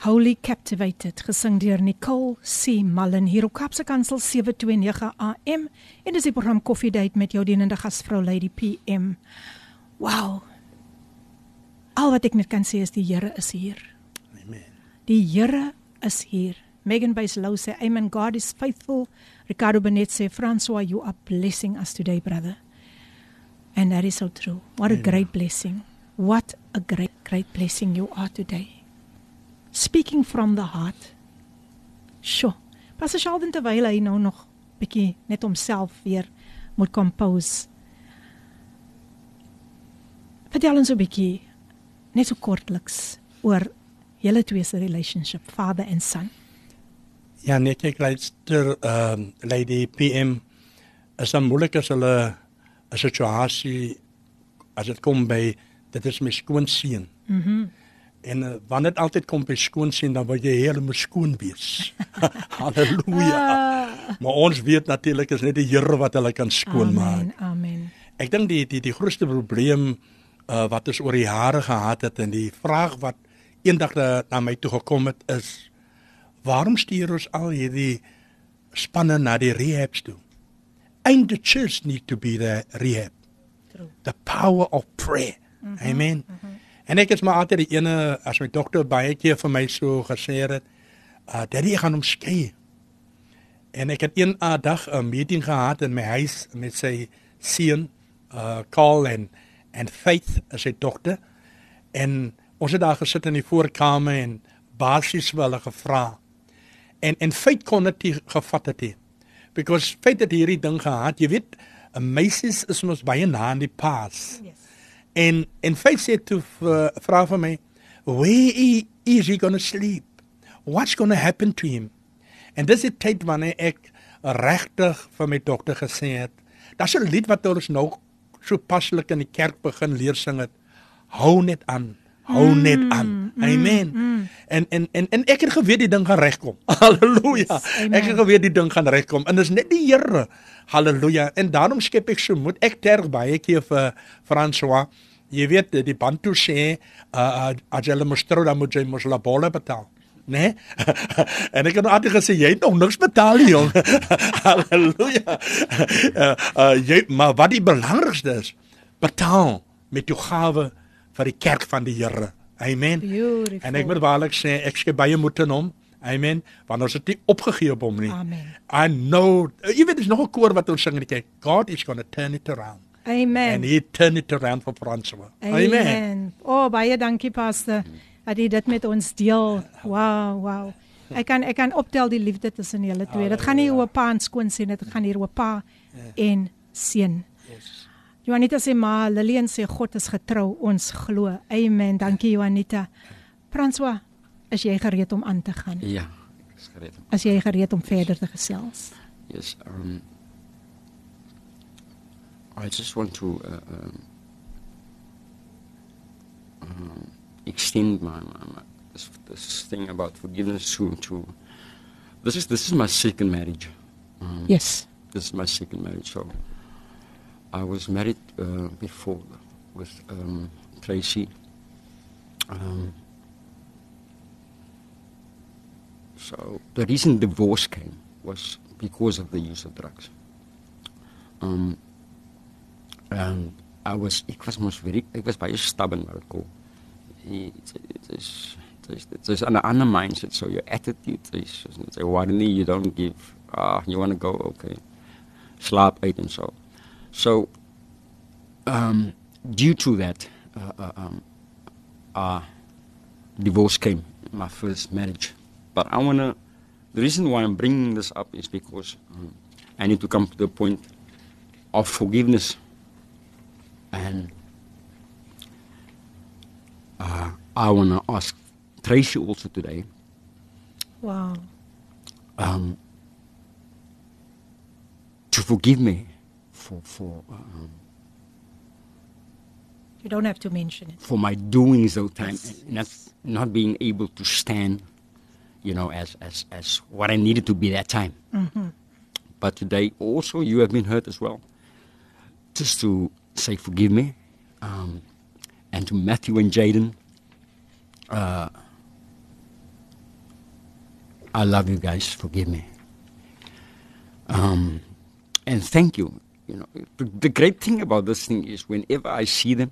Holy Captivated gesing deur Nicole C. Mullen hier op Kapse Kansel 729 AM en dis die program Coffee Date met jou dienende gasvrou Lady PM. Wow, Al wat ek net kan sê is die Here is hier. Amen. Die Here is hier. Megan Baselou sê, "Amen. God is faithful." Ricardo Benet sê, "Francois, you are blessing us today, brother." And that is so true. What a great blessing. What a great great blessing you are today. Speaking from the heart. Sjoe. Pastor Sheldon terwyl hy nou nog bietjie net homself weer moet compose. Vertel ons 'n bietjie net so kortliks oor julle twee se relationship, father and son. Ja, net ek luister ehm Lady PM is dan moeilik as hulle 'n situasie as dit kom by dit is my skoonseun. Mhm. Mm En uh, wanneer dit altyd kom by skoon sien, dan wil jy heeltemal skoon wees. <laughs> Halleluja. Ah. Maar ons weet natuurlik is net die Here wat hulle kan skoonmaak. Amen. Amen. Ek dink die die die grootste probleem uh, wat ons oor die jare gehad het en die vraag wat eendag na, na my toe gekom het is waarom stuur ons al hierdie spanne na die rehabs toe? And the church need to be the rehab. True. The power of prayer. Mm -hmm, Amen. Mm -hmm. En ek het maar altyd die ene as my dokter baie keer vir my so gesê het, uh daddy ek gaan hom skei. En ek het een uh, dag 'n meeting gehad in my huis met sy seun uh Carl en en Faith as sy dogter. En ons het daar gesit in die voorkamer en basies wel gevra. En en Faith kon dit gevat het. Because Faith het hierdie ding gehad, jy weet, 'n meisies is mos baie na in die pas. Yes. En en Faith sê toe vir- vra vir my, "Where i- is he going to sleep? What's going to happen to him?" En dis die tyd wanneer ek regtig vir my dogter gesê het, daar's 'n lied wat ons nou so paslik in die kerk begin leer sing het. Hou net aan. Hou net aan. Amen. En en en en ek het geweet die ding gaan regkom. <laughs> Halleluja. amen. Ek het geweet die ding gaan regkom. En dis net die Here. Halleluja. En daarom skep ek so moed. Ek terg baie keer vir François. Jy weet die Bantu sê, uh, as moet trou dan moet jy mos la bolle betaal. Nee? <laughs> en ek het nou altyd gesê jy het nog niks betaal nie, jong. <laughs> Halleluja. Uh, uh jy maar wat die belangrikste is, betaal met jou gawe vir die kerk van die Here. Amen. Beautiful. En ek moet waarlik sê ek skep baie moed in hom. Amen. Want ons het nie opgegee op hom nie. Amen. I know. Jy weet dis nog 'n koor wat ons sing in die kerk. God is going to turn it around. Amen. And he turned it around for Francois. Amen. Amen. O, oh, baie dankie pastor dat jy dit met ons deel. Wow, wow. Ek kan ek kan optel die liefde tussen julle twee. Dit gaan nie oor pa en skoon sien, dit gaan hier oor pa en seun. Juanita sê maar Lillian sê God is getrou, ons glo. Amen. Dankie Juanita. François, is jy gereed om aan te gaan? Ja, ek is gereed. As jy gereed om verder te gesels? Yes. Um, I just want to uh, um, um, extend my, my, my this, this thing about forgiveness to, to this is this is my second marriage. Um, Yes. This is my second marriage. So I was married uh, before with um, Tracy. Um, so the reason divorce came was because of the use of drugs. Um, and I was, ek was mos very, ek was baie stubborn wat dit kom. It is, it is an ander mindset. So your attitude is, why you don't give, ah, you want to go, okay, slap uit and so. So, um, due to that, uh, uh, um, uh, divorce came my first marriage. But I want to, the reason why I'm bringing this up is because um, I need to come to the point of forgiveness. And uh, I want to ask Tracy also today Wow. um, to forgive me for, for, um, You don't have to mention it. for my doings those time and not, not being able to stand, you know, as, as, as what I needed to be that time. But today also you have been hurt as well. Just to say forgive me, um, and to Matthew and Jaden, uh, I love you guys. Forgive me. Um, and thank you. You know, the, the great thing about this thing is whenever I see them,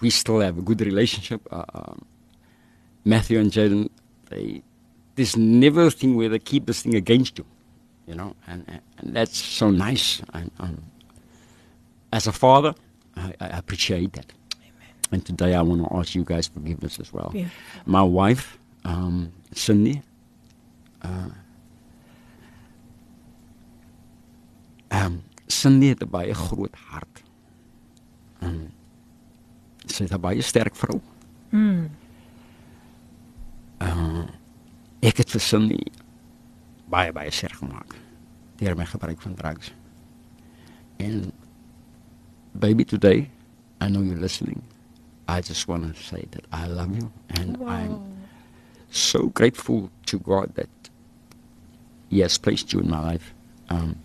we still have a good relationship. Uh, um, Matthew and Jaden, they there's never a thing where they keep this thing against you, you know, and and, and that's so nice. And um, as a father, I, I appreciate that. And today I want to ask you guys forgiveness as well. Yeah. My wife, um, Cindy, uh, um, Cindy het 'n baie groot hart. Um, sy is 'n baie sterk vrou. Mm. Uh, ek het vir Cindy baie baie seer gemaak deur my gebruik van drugs. En baby today, I know you're listening. I just want to say that I love you, and I'm so grateful to God that He has placed you in my life. Um,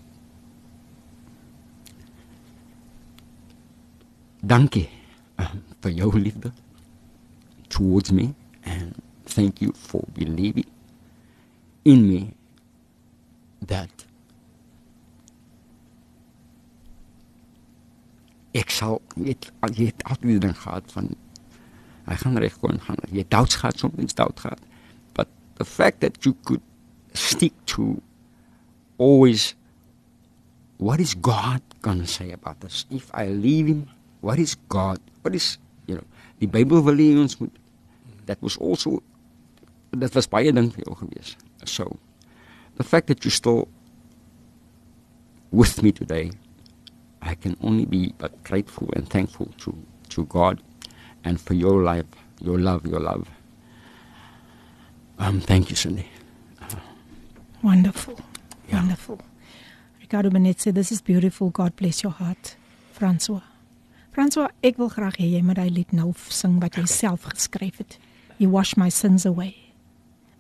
dankie um, vir jou liefde towards me, and thank you for believing in me that ek sal jy het, jy het altyd die ding gehad van hy gaan reg kom gaan. Jy het doubts gehad soms doubt gehad but the fact that you could stick to always what is God going to say about this if I leave him what is God what is you know die Bybel wil hê ons moet that was also that was baie ding vir jou gewees so the fact that you still with me today I can only be but grateful and thankful to, to God and for your life, your love, your love. Um, thank you, Cindy. Wonderful. Ja. Wonderful. Ricardo Benet sê this is beautiful. God bless your heart. François. François, ek wil graag hê jy moet daai lied nou sing wat jy self geskryf het. You wash my sins away.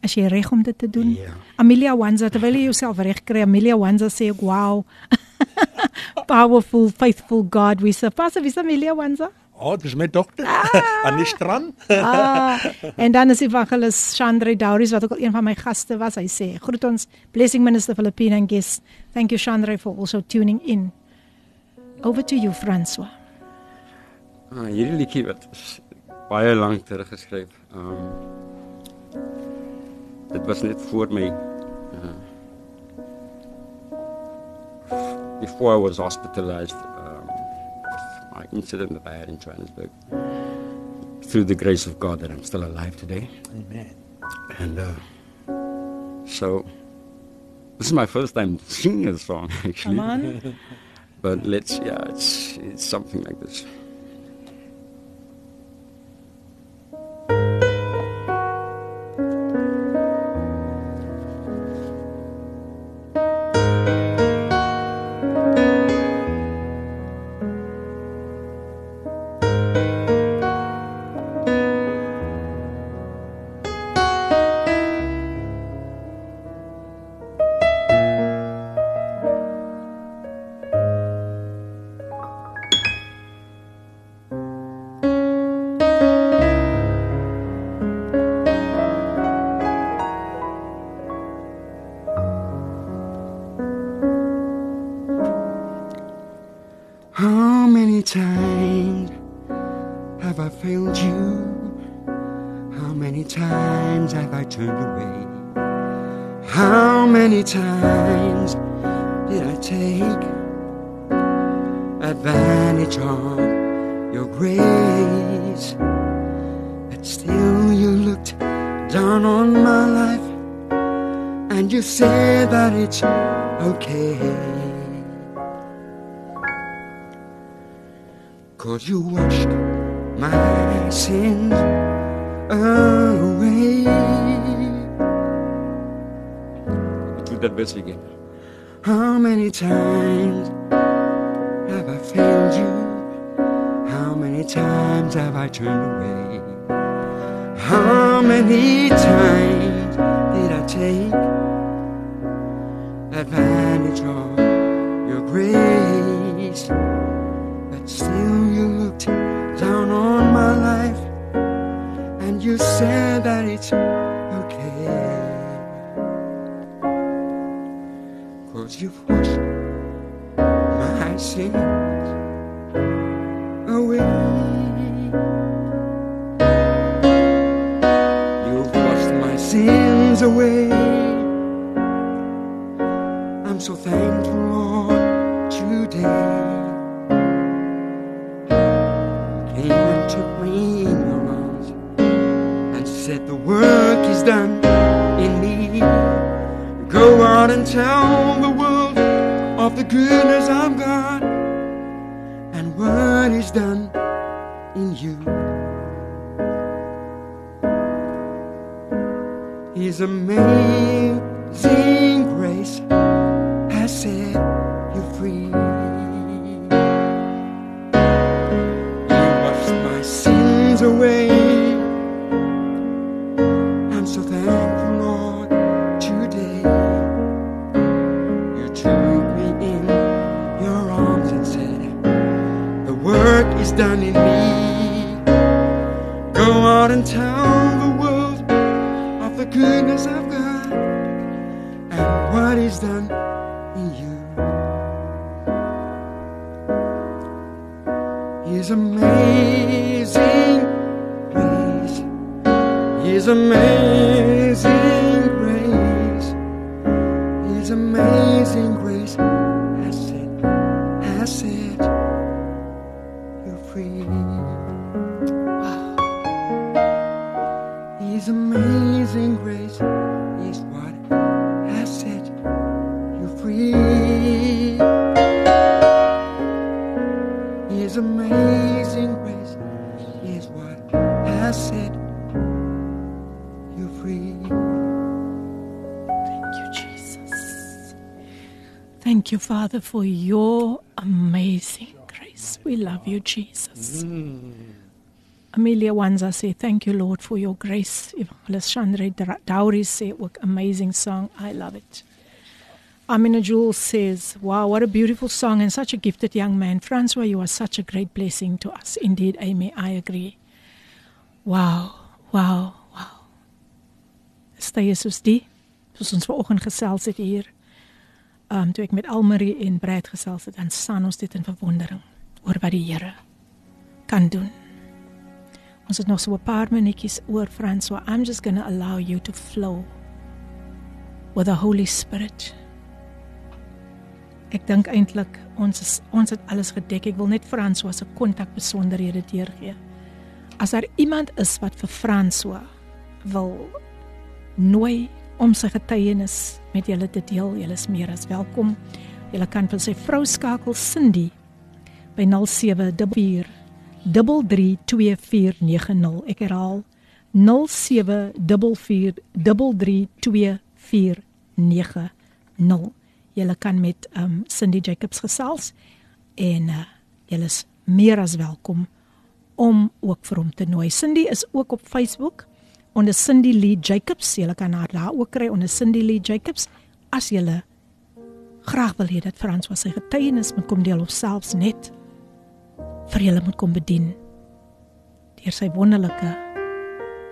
As jy reg om dit te doen. Ja. Amelia Wanza terwyl jy jouself reg kry, Amelia Wanza sê ek wow. <laughs> Powerful, faithful God we serve. Pastor, wie is Amelia Wanza? Oh, dis my dogter <laughs> aan die strand. Ah, en dan is Evangelis Chandre Dauris wat ook al een van my gaste was. Hy sê: "Groet ons blessing minister Filipina and guests. Thank you Chandre for also tuning in." Over to you François. Ah, hierdie liedjie wat is baie lank terug geskryf. Um dit was net voor my uh, before I was hospitalized um, with my incident that I had in Johannesburg. Through the grace of God that I'm still alive today. Amen. And uh, so this is my first time singing a song <laughs> actually. Come on. But let's yeah, it's it's something like this. Said the work is done in me. Go out and tell the world of the goodness of God and what is done in you. His amazing grace has set you free. You washed my sins You done in me. Go out and tell the world of the goodness of God and what is done in you. His amazing grace. His amazing Thank you, Father, for your amazing grace. We love you, Jesus. Mm. Amelia Wanza sê thank you Lord for your grace. Evangelist Chandra Dowry sê ook amazing song. I love it. Amina Jules says, Wow, what a beautiful song and such a gifted young man. Francois, you are such a great blessing to us. Indeed, Amy, I agree. Wow, wow, wow. Stay soos die, soos ons vanoggend gesels het hier. Um toe ek met Almarie en Brad gesels het, dan staan ons dit in verwondering oor wat die Here kan doen. Ons het nog so 'n paar minuutjies oor Francois. I'm just going to allow you to flow with the Holy Spirit. Ek dink eintlik ons is, ons het alles gedek. Ek wil net François se kontak besonderhede deurgee. As daar iemand is wat vir François wil nooi om sy getuienis met julle te deel, julle is meer as welkom. Julle kan vir sy vrou skakel Cindy by 0744 332490. Ek herhaal 0744332490. Julle kan met um Cindy Jacobs gesels en uh, julle is meer as welkom om ook vir hom te nooi. Cindy is ook op Facebook onder Cindy Lee Jacobs. Julle kan haar daar ook kry onder Cindy Lee Jacobs as julle graag wil hê dat Frans was sy getuienis moet kom deel of selfs net vir julle moet kom bedien deur sy wonderlike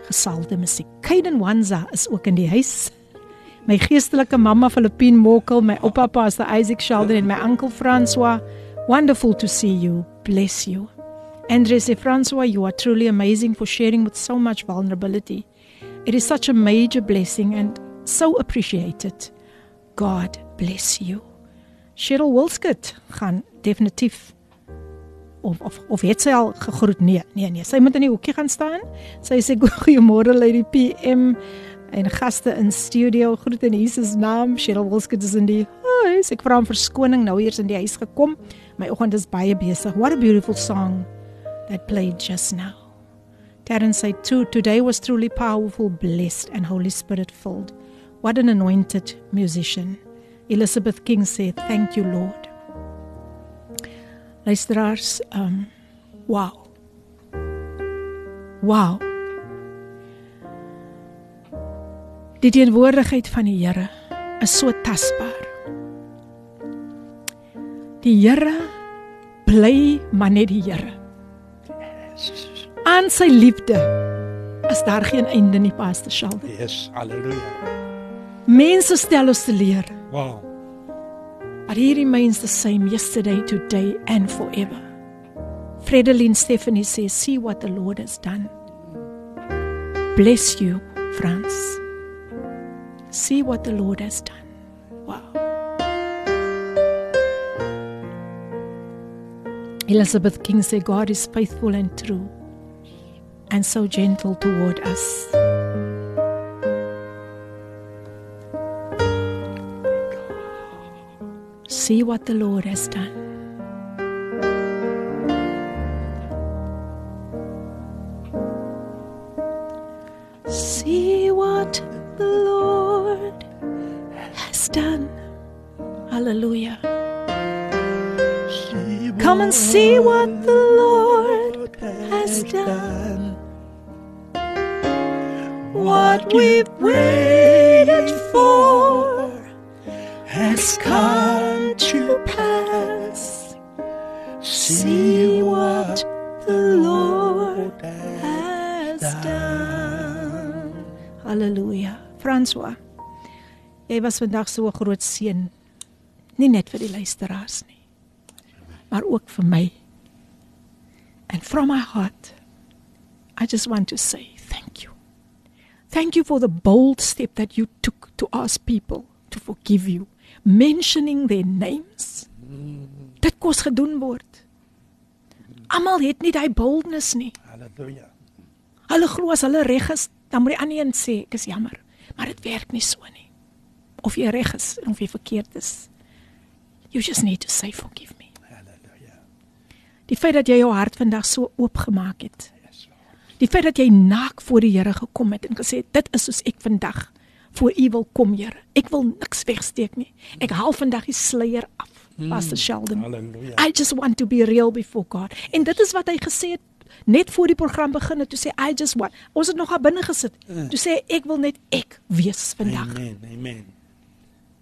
gesalde musiek. Kaiden Wanza is ook in die huis. My geestelike mamma Filippine Mokkel, my oupa Pastor Isaac Sheldon en my oom François. Wonderful to see you. Bless you. Andres de François, you are truly amazing for sharing with so much vulnerability. It is such a major blessing and so appreciated. God bless you. Cheryl Wilskut gaan definitief of of of het sy al gegroet? Nee, nee, nee. Sy moet in die hoekie gaan staan. Sy sê <laughs> goeiemôre Lady PM en gaste in studio. Groet in Jesus naam. Cheryl Wilskut is in die huis. Ek vra om verskoning nou eers in die huis gekom. My oggend is baie besig. What a beautiful song that played just now. Terence said too, today was truly powerful, blessed and Holy Spirit filled. What an anointed musician. Elizabeth King said, "Thank you, Lord." Luisteraars, um wow. Wow. Die teenwoordigheid van die Here is so tasbaar. Die Here bly maar net die Here. Aan sy liefde is daar geen einde nie, Pastor Sheldon. Yes, hallelujah. Mense stel ons te leer, Wow. but he remains the same yesterday, today and forever. Fredeline Stephanie says, "See what the Lord has done." Bless you, Franz. See what the Lord has done. Wow. Elizabeth King said, God is faithful and true and so gentle toward us. See what the Lord has done. See what the Lord has done. Hallelujah. Come and see what the Lord has done. What we've waited for has come to pass. See what the Lord has done. Halleluja. François. Jy was vandag so 'n groot seën. Nie net vir die luisteraars nie, maar ook vir my. And from my heart, I just want to say thank you. Thank you for the bold step that you took to ask people to forgive you, mentioning their names. Dit kos gedoen word. Almal het nie daai boldness nie. Halleluja. Hulle glo as hulle reg is, dan moet die ander een sê ek is jammer, maar dit werk nie so nie. Of jy reg is of jy verkeerd is. You just need to say forgive me. Halleluja. Die feit dat jy jou hart vandag so oopgemaak het. Die feit dat jy naak voor die Here gekom het en gesê het dit is soos ek vandag voor U wil kom, Here. Ek wil niks wegsteek nie. Ek haal vandag die sluier af. Pastor Sheldon. Halleluja. I just want to be real before God. En dit is wat hy gesê het net voor die program begin het. Toe sê I just want. Ons het nog daar binne gesit. Toe sê ek wil net ek wees vandag. Amen. Amen.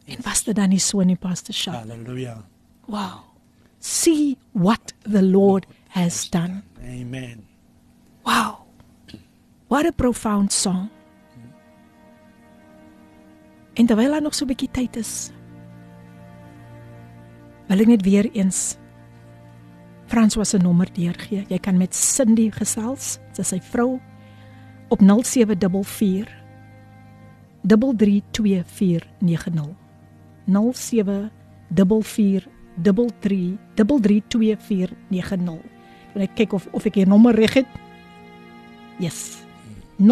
En was dit dan nie so nie, Pastor Sheldon? Halleluja. Wow. See what the Lord has done. Amen. Wow. What a profound song. En terwyl daar nog so 'n bietjie tyd is, wil ek net weer eens François se nommer deurgee. Jy kan met Cindy gesels, sy is sy vrou op 0744 332490. 0744 332490. Wil ek kyk of of ek hier nommer reg het? Yes. 0744332490.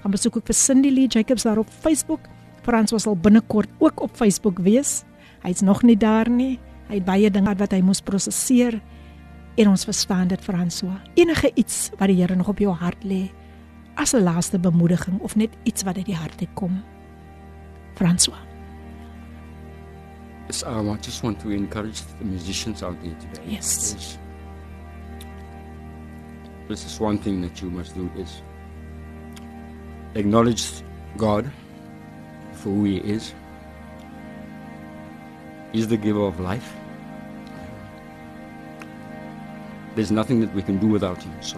Gaan besoek ook vir Cindy Lee Jacobs daar op Facebook. Frans was al binnekort ook op Facebook wees. Hy's nog nie daar nie. Hy het baie dinge wat hy moes prosesseer en ons verstaan dit François. Enige iets wat die Here nog op jou hart lê as 'n laaste bemoediging of net iets wat uit die hart uit kom. François. Yes, um, I just want to encourage the musicians out there today. Yes. Is, this is one thing that you must do is acknowledge God for who He is. He's the giver of life. There's nothing that we can do without Him. So,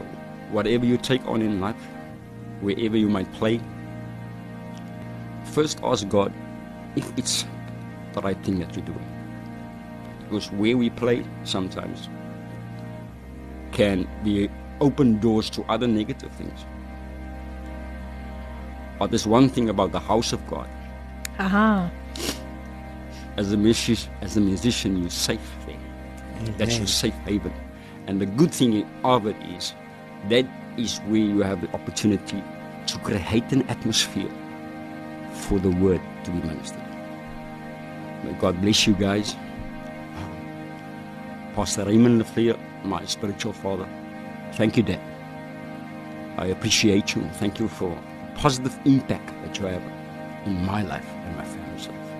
whatever you take on in life, wherever you might play, first ask God if it's the right thing that you're doing. Because where we play sometimes can be open doors to other negative things. But there's one thing about the house of God. Aha. As a musician, as a musician, you're safe there. That's your safe haven. And the good thing of it is that is where you have the opportunity to create an atmosphere for the word to be ministered. May God bless you guys. Pastor Raymond Lefleur, my spiritual father. Thank you, Dad. I appreciate you. Thank you for positive impact that you have in my life and my family's life.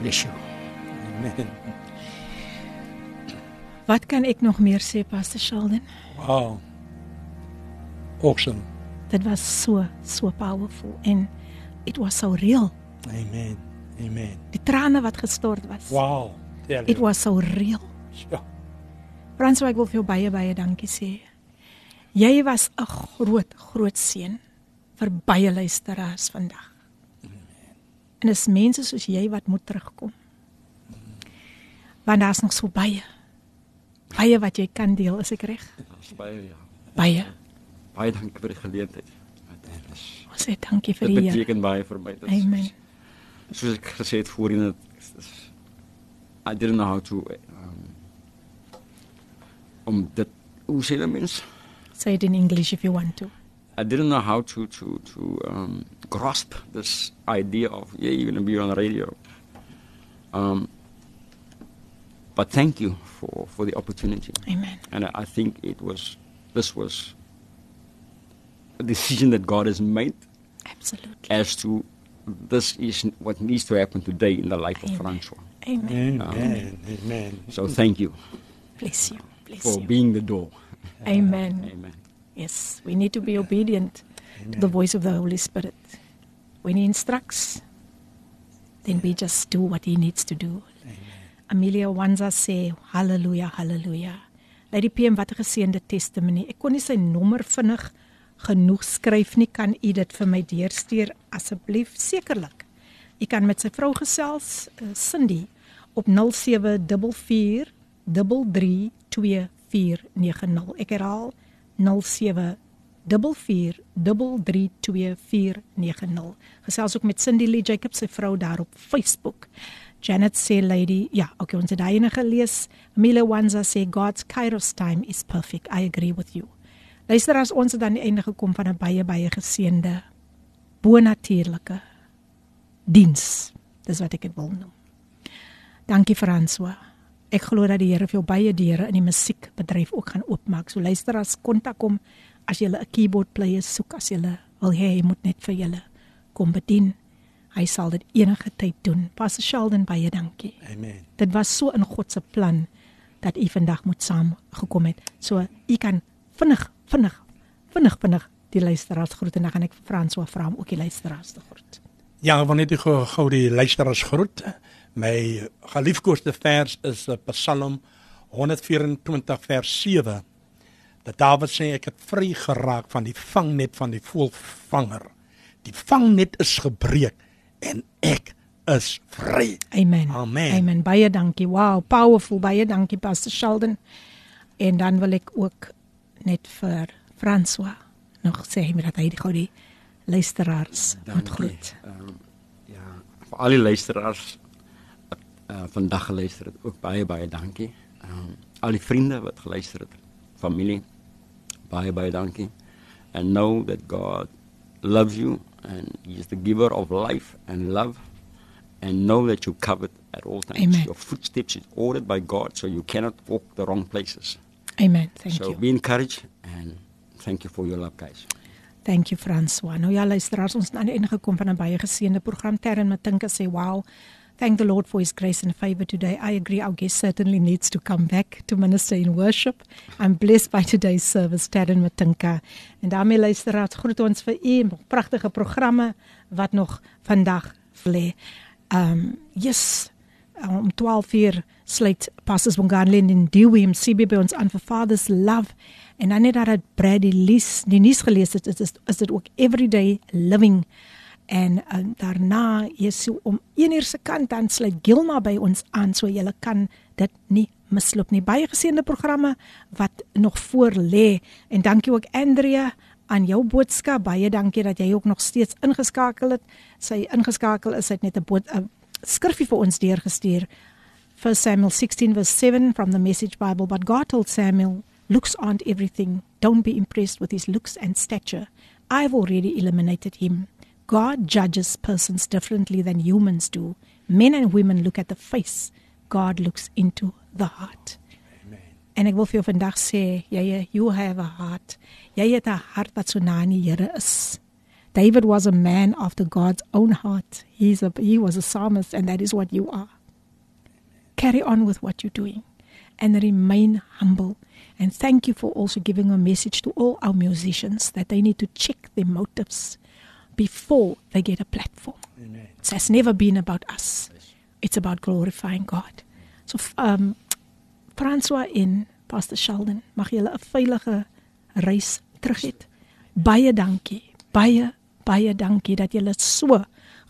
Bless you. Amen. Wat kan ek nog meer sê Pastor Sheldon? Wow. Awesome. Dit was so so powerful en it was so real. Amen. Amen. Die trane wat gestort was. Wow. Tell It was so real. Ja. Frans, ek wil vir jou baie baie dankie sê. Jy was 'n groot groot seën vir baie luisteraars vandag. En dis mense soos jy wat moet terugkom. Want daar's nog so baie. Baie wat jy kan deel, is ek reg? Baie, ja. Baie. baie dankie vir die geleentheid. Dit Ons sê dankie vir Dit die Here. beteken baie vir my. Dit Amen. Soos ek gesê het voorheen, dit is- I didn't know how to om dit hoe sê dit mens? Say it in English if you want to. I didn't know how to to to um, grasp this idea of yeah, you're going to be on the radio. Um, but thank you for for the opportunity, Amen. and I, I think it was this was a decision that God has made Absolutely. as to this is what needs to happen today in the life of Amen. Francois. Amen. Amen. Amen. So thank you Bless you. Bless for you. being the door. Amen. Amen. Yes, we need to be obedient to the voice of the Holy Spirit. when he instructs then we just do what he needs to do. Amelia Wanza sê haleluja haleluja. Lady PM wat 'n geseënde testimony. Ek kon nie sy nommer vinnig genoeg skryf nie. Kan u dit vir my deurstuur asseblief? Sekerlik. U kan met sy vrou gesels, uh, Cindy op 0744 332490. Ek herhaal 07 0744332490. Gesels ook met Cindy Lee Jacobs se vrou daar op Facebook. Janet sê lady, ja, okay, ons het daai ene gelees. Mila Wanza sê God's kairos time is perfect. I agree with you. Luister as ons het aan die einde gekom van 'n baie baie geseënde bonatuurlike diens. Dis wat ek dit wil noem. Dankie François. Ek glo dat die Here vir jou baie deure in die musiekbedryf ook gaan oopmaak. So luister as kontak hom as jy 'n keyboard player soek as jy wil hê hy moet net vir julle kom bedien. Hy sal dit enige tyd doen. Pastor Sheldon baie dankie. Amen. Dit was so in God se plan dat u vandag moet saam gekom het. So u kan vinnig vinnig vinnig vinnig die luisteraars groet en dan gaan ek vir François vra om ook die luisteraars te groet. Ja, wanneer jy gou gou die luisteraars groet. My geliefkoeste vers is Psalm 124 vers 7 dat Dawid sê ek het vry geraak van die vangnet van die voëlvanger. Die vangnet is gebreek en ek is vry. Amen. Amen. Amen. Baie dankie. Wow, powerful. Baie dankie Pastor Sheldon. En dan wil ek ook net vir François nog sê dat hy gou die luisteraars moet groet. Um, ja, vir al die luisteraars uh, vandag geluister het, ook baie baie dankie. Um, al die vriende wat geluister het, familie baie baie dankie and know that God loves you and he is the giver of life and love and know that you're covered at all times Amen. your footsteps is ordered by God so you cannot walk the wrong places Amen. Thank so you. be encouraged and thank you for your love guys Thank you François. Nou ja, luisteraars, ons het aan die einde gekom van 'n baie geseënde program. Terren Matinka sê, "Wow, Thank the Lord for His grace and favor today. I agree, our guest certainly needs to come back to minister in worship. I'm blessed by today's service, Taryn Matinka. En daarmee luisteraars, groet ons vir u pragtige programme wat nog vandag lê. Um yes, om 12 uur sluit Pastors Bonganlin en Dewey MCB by ons aan vir Father's Love. En dan net dat Brady Lees die nuus gelees het, is is dit ook everyday living en uh, daarna is so om 1 uur se kant dan sluit Gilma by ons aan so jy kan dit nie misloop nie. Baie geseënde programme wat nog voor lê. En dankie ook Andrea aan jou boodskap. Baie dankie dat jy ook nog steeds ingeskakel het. Sy ingeskakel is hy net 'n 'n skrifgie vir ons deurgestuur. 1 Samuel 16 verse 7 from the message bible. But God told Samuel looks aren't everything. Don't be impressed with his looks and stature. I've already eliminated him God judges persons differently than humans do. Men and women look at the face. God looks into the heart. Amen. En ek wil vir jou vandag sê, jy you have a heart. Jy het 'n hart wat so na in die Here is. David was a man after God's own heart. He's a he was a psalmist and that is what you are. Carry on with what you're doing and remain humble. And thank you for also giving a message to all our musicians that they need to check their motives before they get a platform. Amen. It has never been about us. It's about glorifying God. So um François in Pastor Sheldon, mag julle 'n veilige reis terug hê. Baie dankie. Baie baie dankie dat julle so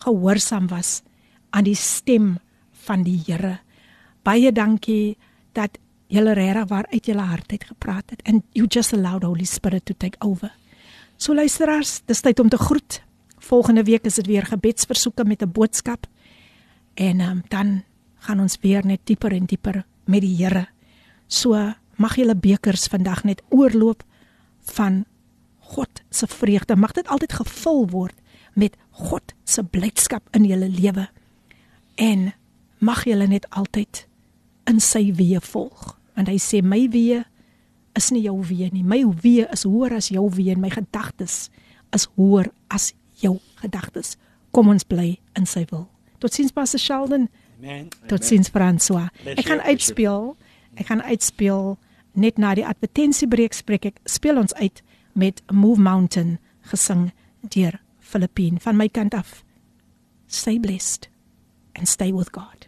gehoorsaam was aan die stem van die Here. Baie dankie dat julle regtig waar uit julle hart uit gepraat het and you just allowed Holy Spirit to take over. So luisteraars, dis tyd om te groet. Volgende week is dit weer gebedsversoeke met 'n boodskap. En um, dan gaan ons weer net dieper en dieper met die Here. So mag julle bekers vandag net oorloop van God se vreugde. Mag dit altyd gevul word met God se blydskap in julle lewe. En mag julle net altyd in sy weë volg. Want hy sê my weë is nie jou weë nie. My weë is hoër as jou weë en my gedagtes is hoër as jou gedagtes. Kom ons bly in sy wil. Totsiens Pastor Sheldon. Amen. Totsiens François. Ek gaan uitspeel. Ek gaan uitspeel net na die advertensiebreek spreek ek speel ons uit met Move Mountain gesing deur Filippine van my kant af. stay blessed and stay with God.